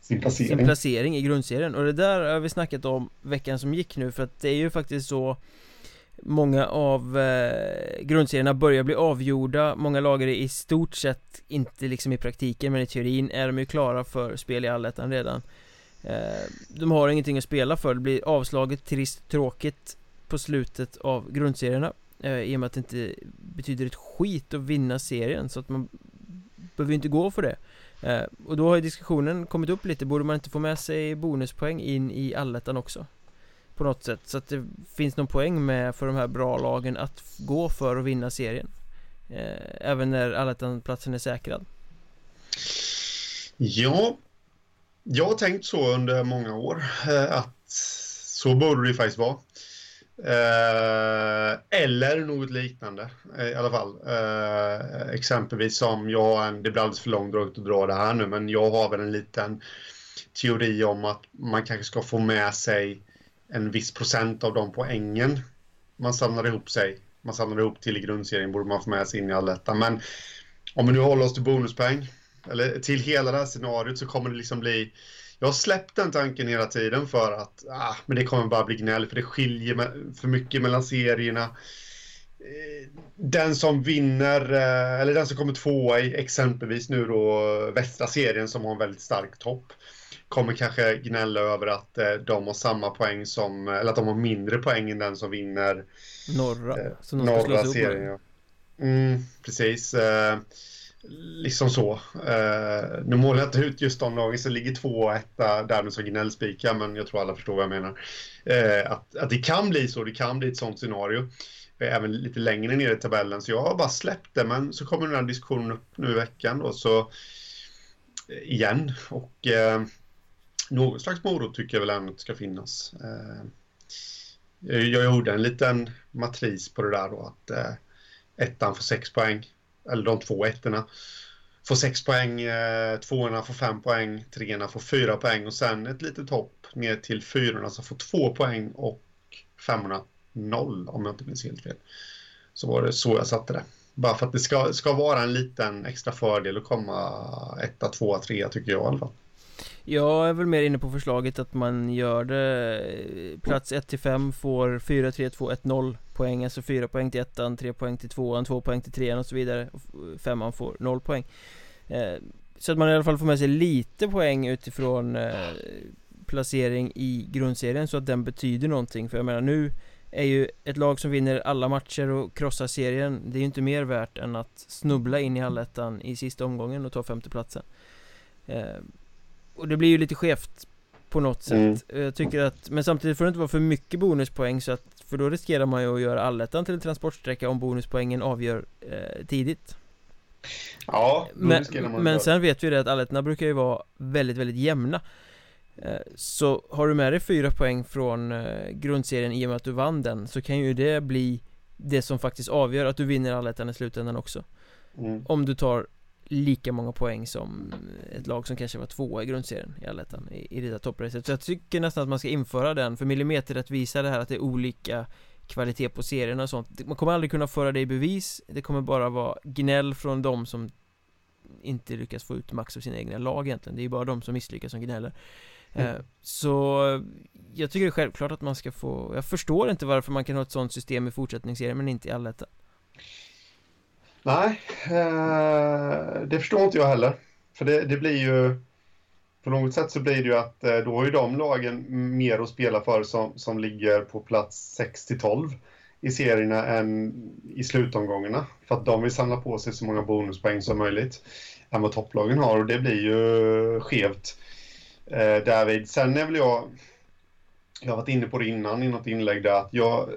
sin, placering. sin placering i grundserien och det där har vi snackat om veckan som gick nu för att det är ju faktiskt så Många av eh, grundserierna börjar bli avgjorda. Många lag är i stort sett Inte liksom i praktiken men i teorin är de ju klara för spel i allettan redan. Eh, De har ingenting att spela för. Det blir avslaget, trist, tråkigt På slutet av grundserierna eh, I och med att det inte betyder ett skit att vinna serien Så att man Behöver inte gå för det. Eh, Och då har ju diskussionen kommit upp lite. Borde man inte få med sig bonuspoäng in i allettan också? På något sätt. Så att det finns någon poäng med för de här bra lagen att gå för att vinna serien. Eh, Även när allettan-platsen är säkrad. Ja. Jag har tänkt så under många år eh, att så borde det faktiskt vara. Eh, Eller något liknande eh, i alla fall. Eh, exempelvis som jag har en, det blir alldeles för långdraget att dra det här nu men jag har väl en liten teori om att man kanske ska få med sig en viss procent av de poängen man samlar ihop sig. Man samlar ihop till i grundserien borde man få med sig in i allettan. Men om vi nu håller oss till bonuspoäng, eller till hela det här scenariot så kommer det liksom bli jag har släppt den tanken hela tiden för att ah, men det kommer bara bli gnäll för det skiljer för mycket mellan serierna. Eh, den som vinner, eh, eller den som kommer tvåa i exempelvis nu då eh, västra serien som har en väldigt stark topp kommer kanske gnälla över att eh, de har samma poäng som, eller att de har mindre poäng än den som vinner norra, eh, norra serien. Mm, precis. Eh, liksom så. Eh, nu målar jag inte ut just de lagen som ligger två och etta därmed som gnällspikar, men jag tror alla förstår vad jag menar. Eh, att, att det kan bli så, det kan bli ett sånt scenario. Eh, även lite längre ner i tabellen, så jag har bara släppt det, men så kommer den här diskussionen upp nu i veckan då, så eh, igen. Och eh, någon slags morot tycker jag väl ändå ska finnas. Eh, jag gjorde en liten matris på det där då, att eh, ettan får sex poäng eller de två ettorna, får sex poäng, eh, tvåorna får fem poäng, treorna får fyra poäng och sen ett litet hopp ner till fyrorna som får två poäng och femmorna noll om jag inte minns helt fel. Så var det så jag satte det. Bara för att det ska, ska vara en liten extra fördel att komma etta, tvåa, trea tycker jag i alla fall. Jag är väl mer inne på förslaget att man gör det eh, Plats 1 till 5 får 4, 3, 2, 1, 0 poäng Alltså 4 poäng till ettan, 3 poäng till tvåan, 2 poäng till trean och så vidare Femman får 0 poäng. Eh, så att man i alla fall får med sig lite poäng utifrån eh, placering i grundserien så att den betyder någonting. För jag menar nu är ju ett lag som vinner alla matcher och krossar serien Det är ju inte mer värt än att snubbla in i allettan i sista omgången och ta femteplatsen och det blir ju lite skevt på något sätt. Mm. Jag tycker att, men samtidigt får det inte vara för mycket bonuspoäng så att För då riskerar man ju att göra allettan till en transportsträcka om bonuspoängen avgör eh, tidigt. Ja, men, men sen vet vi det att allettorna brukar ju vara väldigt, väldigt jämna. Eh, Så har du med dig fyra poäng från eh, grundserien i och med att du vann den Så kan ju det bli det som faktiskt avgör att du vinner allettan i slutändan också. Mm. Om du tar lika många poäng som ett lag som kanske var tvåa i grundserien i allettan i, i det där toppracet. Så jag tycker nästan att man ska införa den för millimeterrättvisa det här att det är olika kvalitet på serierna och sånt Man kommer aldrig kunna föra det i bevis. Det kommer bara vara gnäll från de som inte lyckas få ut max av sina egna lag egentligen. Det är bara de som misslyckas som gnäller. Mm. Eh, så jag tycker det är självklart att man ska få Jag förstår inte varför man kan ha ett sånt system i fortsättningsserien men inte i allettan Nej, eh, det förstår inte jag heller. För det, det, blir ju... På något sätt så blir det ju att eh, då har ju de lagen mer att spela för som, som ligger på plats 6 till 12 i serierna än i slutomgångarna. För att de vill samla på sig så många bonuspoäng som möjligt än vad topplagen har och det blir ju skevt. Eh, David, sen är väl jag... Jag har varit inne på det innan i något inlägg där att jag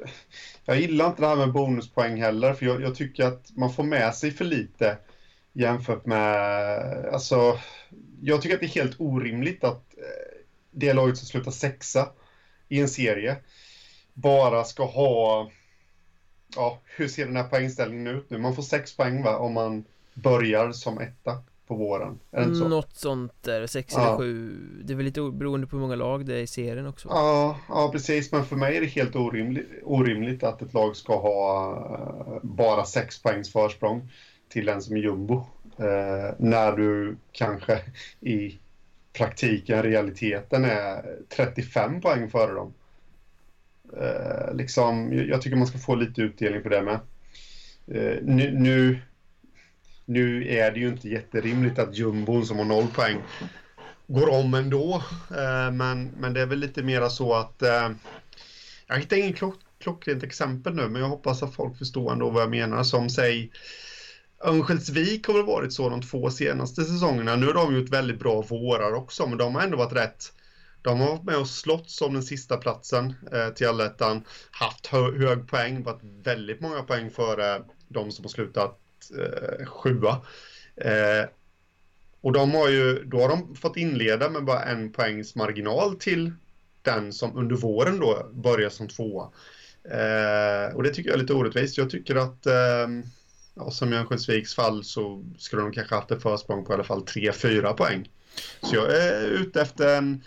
jag gillar inte det här med bonuspoäng heller, för jag, jag, tycker att man får med sig för lite jämfört med... Alltså, jag tycker att det är helt orimligt att eh, det laget som slutar sexa i en serie bara ska ha... Ja, hur ser den här poängställningen ut nu? Man får sex poäng va, om man börjar som etta på våren. Är det inte så? Något sånt där, 6 ja. eller 7 Det är väl lite beroende på hur många lag det är i serien också Ja, ja precis, men för mig är det helt orimligt, orimligt att ett lag ska ha uh, bara 6 poängs försprång till en som är jumbo. Uh, när du kanske i praktiken, realiteten är 35 poäng före dem. Uh, liksom, jag tycker man ska få lite utdelning för det med. nu, nu nu är det ju inte jätterimligt att jumbon som har noll poäng går om ändå. Eh, men, men det är väl lite mera så att eh, jag hittar ingen klock, klockrent exempel nu, men jag hoppas att folk förstår ändå vad jag menar. Som säg Örnsköldsvik har väl varit så de två senaste säsongerna. Nu har de gjort väldigt bra vårar också, men de har ändå varit rätt. De har varit med och slått om den sista platsen eh, till allettan, haft hö hög poäng, varit väldigt många poäng före de som har slutat eh, sjua. Eh, och de har ju, då har de fått inleda med bara en poängs marginal till den som under våren då börjar som tvåa. Eh, och det tycker jag är lite orättvist. Jag tycker att eh, ja, som i Örnsköldsviks fall så skulle de kanske haft ett försprång på i alla fall 3-4 poäng. Så jag är ute efter en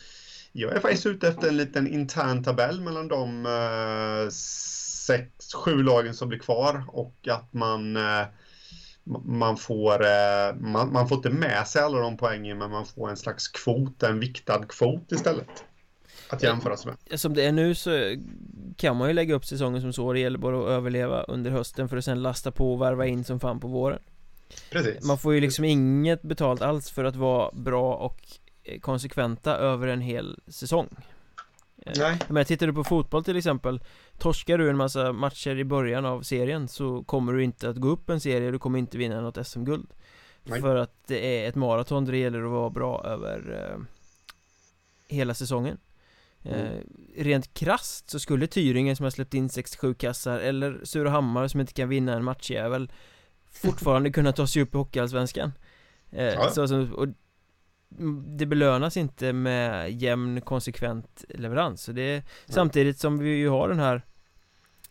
jag är faktiskt ute efter en liten intern tabell mellan de eh, sex, sju lagen som blir kvar och att man eh, man får, eh, man, man, får inte med sig alla de poängen men man får en slags kvot, en viktad kvot istället. Att jämföras med. Som det är nu så kan man ju lägga upp säsongen som så Det gäller bara att överleva under hösten för att sen lasta på och värva in som fan på våren. Precis. Man får ju liksom inget betalt alls för att vara bra och konsekventa över en hel säsong Nej Men tittar du på fotboll till exempel Torskar du en massa matcher i början av serien så kommer du inte att gå upp en serie, du kommer inte vinna något SM-guld. För att det är ett maraton där det gäller att vara bra över eh, hela säsongen mm. eh, Rent krast så skulle Tyringen som har släppt in 67 kassar eller Surahammar som inte kan vinna en matchjävel fortfarande kunna ta sig upp i Hockeyallsvenskan eh, ja. så, och det belönas inte med jämn konsekvent leverans. Så det är, Samtidigt som vi ju har den här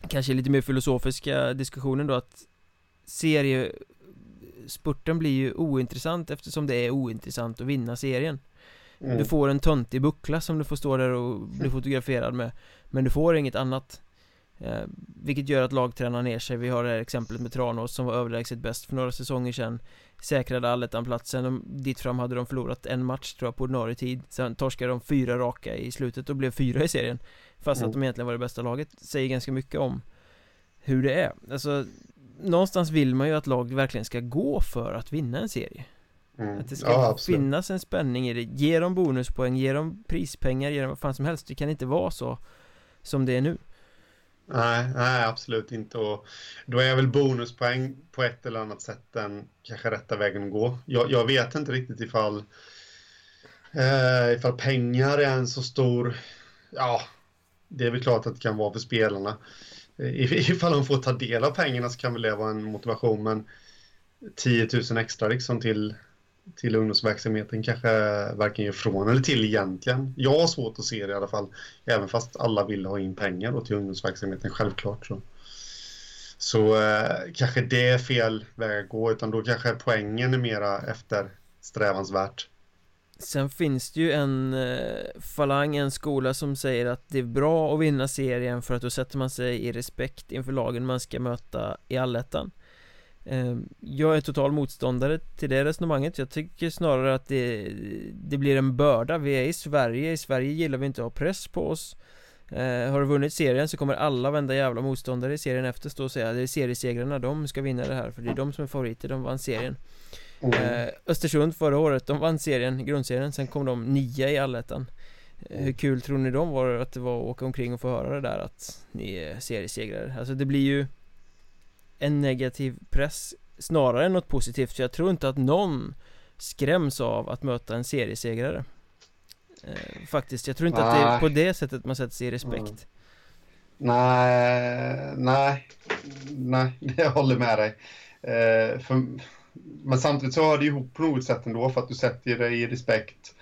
Kanske lite mer filosofiska diskussionen då att Seriespurten blir ju ointressant eftersom det är ointressant att vinna serien. Mm. Du får en töntig buckla som du får stå där och bli fotograferad med Men du får inget annat eh, Vilket gör att lag tränar ner sig. Vi har det här exemplet med Tranås som var överlägset bäst för några säsonger sedan. Säkrade allettan-platsen, dit fram hade de förlorat en match tror jag på ordinarie tid. Sen torskade de fyra raka i slutet och blev fyra i serien. Fast mm. att de egentligen var det bästa laget Säger ganska mycket om Hur det är. Alltså Någonstans vill man ju att lag verkligen ska gå för att vinna en serie. Mm. Att det ska ja, finnas en spänning i det. Ge dem bonuspoäng, ge dem prispengar, ge dem vad fan som helst. Det kan inte vara så Som det är nu Nej, nej, absolut inte. Och då är väl bonuspoäng på ett eller annat sätt den kanske rätta vägen att gå. Jag, jag vet inte riktigt ifall, eh, ifall pengar är en så stor... Ja, det är väl klart att det kan vara för spelarna. Ifall de får ta del av pengarna så kan väl det vara en motivation, men 10 000 extra liksom till till ungdomsverksamheten kanske varken gör från eller till egentligen. Jag har svårt att se det i alla fall. Även fast alla vill ha in pengar då till ungdomsverksamheten, självklart. Så, så eh, kanske det är fel väg att gå, utan då kanske poängen är mera eftersträvansvärt. Sen finns det ju en eh, falang, en skola som säger att det är bra att vinna serien för att då sätter man sig i respekt inför lagen man ska möta i allettan. Mm jag är total motståndare till det resonemanget. Jag tycker snarare att det, det blir en börda. Vi är i Sverige, i Sverige gillar vi inte att ha press på oss. Eh, Har du vunnit serien så kommer alla vända jävla motståndare i serien efter stå och säga Det är seriesegrarna, de ska vinna det här För det är de som är favoriter, de vann serien. Mm. Östersund förra året, de vann serien, grundserien. Sen kom de nia i allettan. Eh, Hur kul tror ni de var att det var att åka omkring och få höra det där att ni är seriesegrare? Alltså det blir ju en negativ press snarare än något positivt för jag tror inte att någon skräms av att möta en seriesegrare eh, Faktiskt, jag tror inte nej. att det är på det sättet man sätter sig i respekt mm. Nej, nej, nej, jag håller med dig eh, för, Men samtidigt så hör det ihop på något sätt ändå för att du sätter dig i respekt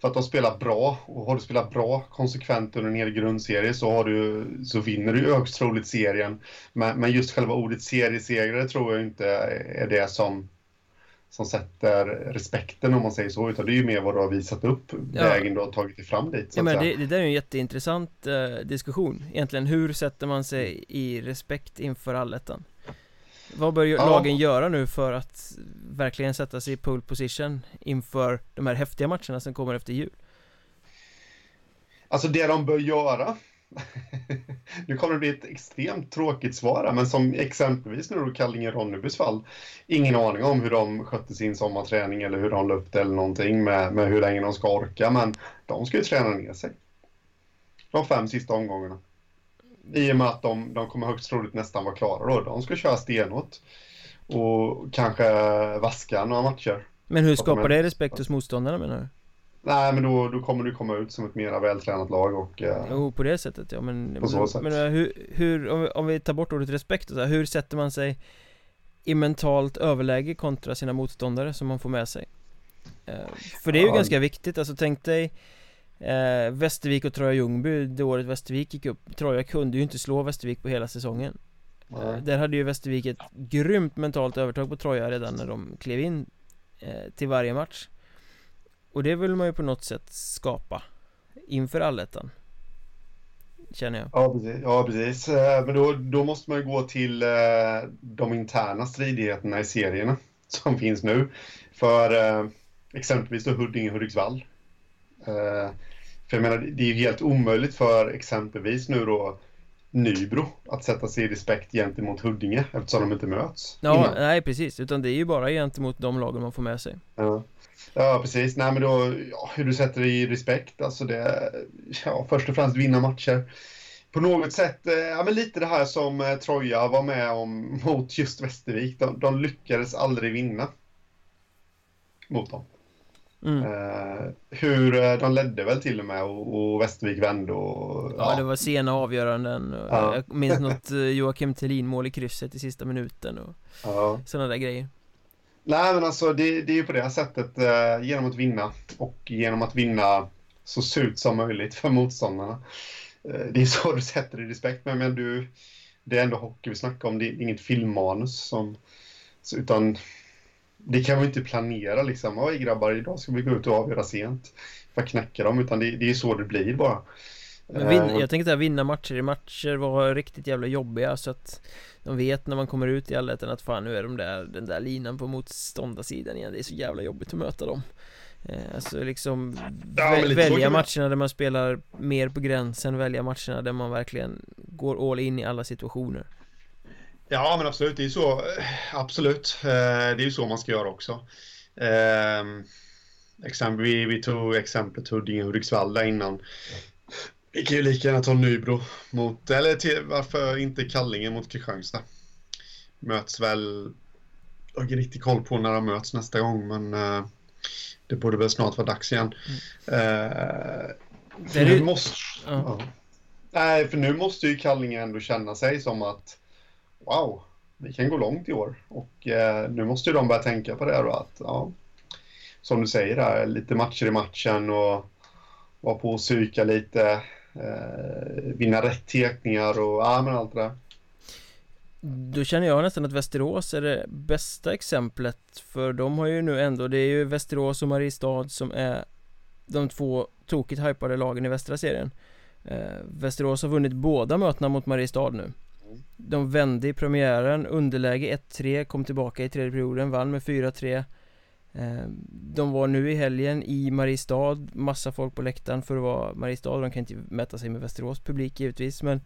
för att de spelar bra och har du spelat bra konsekvent under en hel grundserie så, har du, så vinner du högst troligt serien. Men, men just själva ordet seriesegrare tror jag inte är det som, som sätter respekten om man säger så, utan det är ju mer vad du har visat upp, ja. vägen du har tagit dig fram dit. ja, men det, det, där är en jätteintressant eh, diskussion, egentligen hur sätter man sig i respekt inför allettan? Vad bör ja. lagen göra nu för att verkligen sätta sig i pole position inför de här häftiga matcherna som kommer efter jul? Alltså det de bör göra nu kommer det bli ett extremt tråkigt svar men som exempelvis nu då Kallinge-Ronnebys fall. Ingen aning om hur de skötte sin sommarträning eller hur de löpte eller någonting med, med hur länge de ska orka, men de ska ju träna ner sig. De fem sista omgångarna. I och med att de, de kommer högst troligt nästan vara klara då. De ska köra stenhårt. Och kanske vaska några matcher. Men hur skapar det respekt hos motståndarna menar du? Nej, men då, då kommer du komma ut som ett mer vältränat lag och... Eh, jo, på det sättet ja, men... På så men, sätt. Men eh, hur, hur om, vi, om vi tar bort ordet respekt och så här, hur sätter man sig i mentalt överläge kontra sina motståndare som man får med sig? Eh, för det är ju ja. ganska viktigt, alltså tänk dig Eh, Västervik och Troja Ljungby, det året Västervik gick upp. Troja kunde ju inte slå Västervik på hela säsongen. Eh, Där hade ju Västervik ett grymt mentalt övertag på Troja redan när de klev in eh, till varje match. Och det vill man ju på något sätt skapa inför allettan Känner jag. Ja precis, ja, precis. Eh, men då, då måste man ju gå till eh, de interna stridigheterna i serierna som finns nu. För eh, exempelvis då Huddinge-Hudiksvall för jag menar, det är ju helt omöjligt för exempelvis nu då Nybro att sätta sig i respekt gentemot Huddinge eftersom de inte möts. Ja, innan. nej precis, utan det är ju bara gentemot de lagen man får med sig. Ja, ja precis, nej men då, ja, hur du sätter dig i respekt, alltså det, ja först och främst vinna matcher. På något sätt, eh, ja men lite det här som eh, Troja var med om mot just Västervik, de, de lyckades aldrig vinna mot dem. Mm. Uh, hur, eh, de ledde väl till och med och, och Västervik vände och... Ja, ja, det var sena avgöranden och ja. Jag minns något Joakim Thelin mål i krysset i sista minuten och ja. sådana där grejer Nej men alltså det, det är ju på det sättet uh, genom att vinna och genom att vinna så surt som möjligt för motståndarna. Uh, det är så du sätter i respekt men, men du, det är ändå hockey vi snackar om, det är inget filmmanus som, utan det kan vi inte planera liksom. Oj grabbar, idag ska vi gå ut och avgöra sent. För att knäcka dem, utan det, det är så det blir bara. Vin, eh, jag tänkte att vinna matcher i matcher var riktigt jävla jobbiga så att de vet när man kommer ut i allettan att fan nu är de där, den där linan på motståndarsidan igen. Det är så jävla jobbigt att möta dem. Eh, Alltså liksom ja, välja matcherna där man spelar mer på gränsen, välja matcherna där man verkligen går all in i alla situationer Ja, men absolut. Det är så. Eh, absolut. Eh, det är ju så man ska göra också. Ehm, exempel, vi, vi tog exemplet Huddinge-Hudiksvall där innan. Vi kan ju lika gärna ta Nybro mot, eller till, varför inte Kallinge mot Kristianstad. Möts väl, jag har inte riktigt koll på när de möts nästa gång, men uh, det borde väl snart vara dags igen. Mm. Uh, för nu måste, uh. Uh. Nej, för nu måste ju Kallinge ändå känna sig som att wow, vi kan gå långt i år. Och eh, nu måste ju de börja tänka på det då att, ja, som du säger där, lite matcher i matchen och vara på och psyka lite, eh, vinna rätt tekningar och ja, men allt det där. Då känner jag nästan att Västerås är det bästa exemplet För de har ju nu ändå, det är ju Västerås och Mariestad som är De två tokigt hypade lagen i västra serien eh, Västerås har vunnit båda mötena mot Mariestad nu de vände i premiären, underläge 1-3, kom tillbaka i tredje perioden, vann med 4-3 eh, De var nu i helgen i Mariestad, massa folk på läktaren för att vara Mariestad, de kan inte mäta sig med Västerås publik givetvis men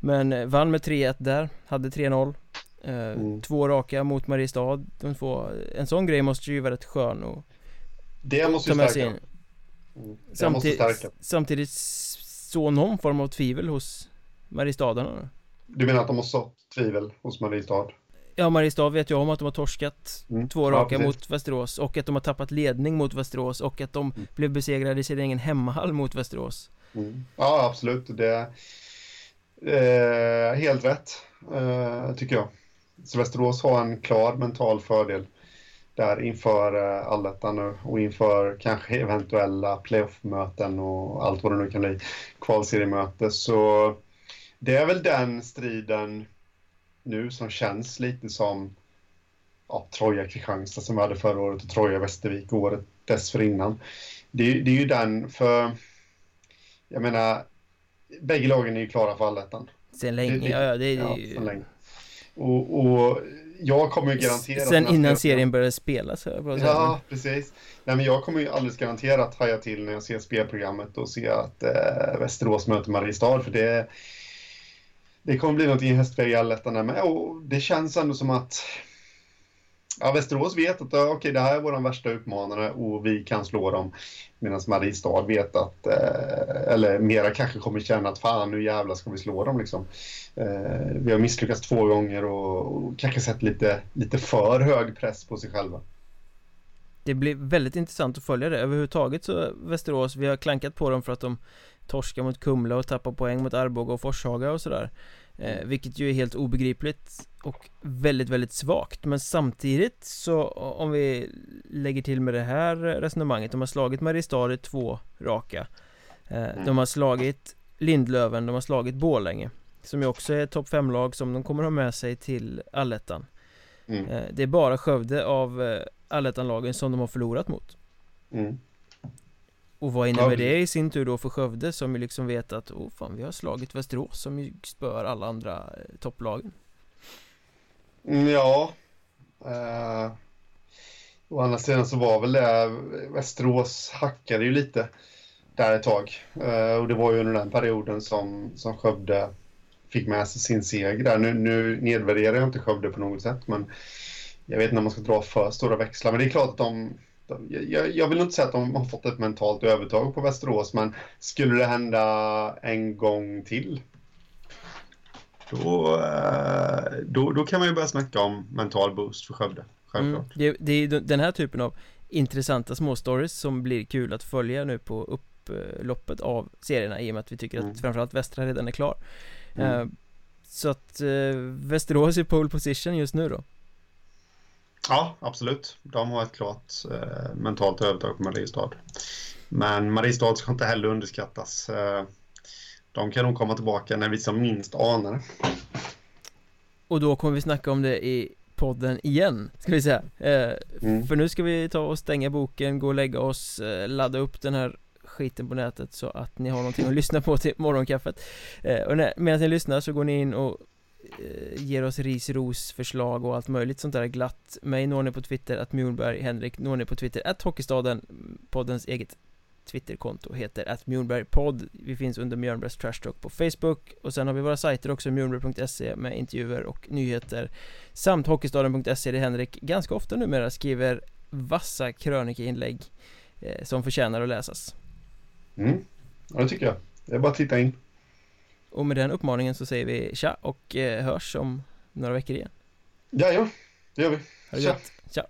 Men eh, vann med 3-1 där, hade 3-0 eh, mm. Två raka mot Mariestad, de två, en sån grej måste ju vara rätt skön och Det måste ju stärka. mm. Samtidigt, samtidigt så någon form av tvivel hos Mariestadarna du menar att de har sått tvivel hos Mariestad? Ja, Mariestad vet jag om att de har torskat mm. två raka ja, mot Västerås och att de har tappat ledning mot Västerås och att de mm. blev besegrade i sin egen hemmahall mot Västerås. Mm. Ja, absolut. Det är eh, helt rätt, eh, tycker jag. Så Västerås har en klar mental fördel där inför eh, allettan nu och inför kanske eventuella playoff-möten och allt vad det nu kan bli, kvalseriemöte. Så det är väl den striden nu som känns lite som ja, Troja-Kristianstad som vi hade förra året och Troja-Västervik året dessförinnan. Det, det är ju den för, jag menar, bägge lagen är ju klara för allettan. Sen länge, det, det, ja, det är ja, ju... Sen länge. Och, och jag kommer ju garanterat... Sen innan serien började spelas, Ja, precis. Nej, men jag kommer ju alldeles garanterat haja till när jag ser spelprogrammet och ser att eh, Västerås möter Mariestad, för det det kommer bli någonting i hästväg i allettan med och det känns ändå som att ja, Västerås vet att eh, okay, det här är vår värsta utmanare och vi kan slå dem. Medan Mariestad vet att, eh, eller mera kanske kommer känna att fan nu jävlar ska vi slå dem liksom. Eh, vi har misslyckats två gånger och, och kanske sett lite, lite för hög press på sig själva. Det blir väldigt intressant att följa det överhuvudtaget så Västerås, vi har klankat på dem för att de torska mot Kumla och tappa poäng mot Arboga och Forshaga och sådär. Eh, Vilket ju är helt obegripligt och väldigt, väldigt svagt. Men samtidigt så om vi lägger till med det här resonemanget De har slagit Mariestad i två raka. Eh, De har slagit Lindlöven, de har slagit Bålänge Som ju också är topp 5-lag som de kommer ha med sig till allettan. Mm. eh, Det är bara Skövde av eh, allettan-lagen som de har förlorat mot. Mm. Och vad innebär det i sin tur då för Skövde som ju liksom vet att oh fan vi har slagit Västerås som ju spör alla andra eh, topplagen mm, Ja. Uh, Å andra sidan så var väl det Västerås hackade ju lite där ett tag. Uh, och det var ju under den perioden som, som Skövde fick med sig sin seger där. Nu, nu nedvärderar jag inte Skövde på något sätt men jag vet inte om man ska dra för stora växlar. Men det är klart att de jag, jag vill inte säga att de har fått ett mentalt övertag på Västerås, men skulle det hända en gång till då, då, då kan man ju börja snacka om mental boost för Skövde. Självklart. Mm, det, det är den här typen av intressanta småstories som blir kul att följa nu på upploppet av serierna i och med att vi tycker att Mm. framförallt Västra redan är klar Mm. Eh, Så att eh, Västerås är pole position just nu då Ja, absolut. De har ett klart eh, mentalt övertag på Mariestad. Men Mariestad ska inte heller underskattas. Eh, de kan nog komma tillbaka när vi som minst anar det. Och då kommer vi snacka om det i podden igen, ska vi säga eh, Mm. För nu ska vi ta och stänga boken, gå och lägga oss, eh, ladda upp den här skiten på nätet så att ni har någonting att lyssna på till morgonkaffet Och när, medan ni lyssnar så går ni in och Eh, ger oss ris, ros, förslag och allt möjligt sånt där glatt Mig når ni på Twitter, att Mjolberg, Henrik når ni på Twitter, att Hockeystaden Poddens eget Twitterkonto heter att Mjolbergpodd Vi finns under Mjölnbergs Trash Talk på Facebook Och sen har vi våra sajter också, mjolnberg.se med intervjuer och nyheter Samt Hockeystaden.se där Henrik ganska ofta numera skriver vassa krönikeinlägg eh, Som förtjänar att läsas Mm. Ja, det tycker jag. Det är bara att titta in. Och med den uppmaningen så säger vi tja och eh, hörs om några veckor igen Ja, ja. Det gör vi. Ha det Tja. tja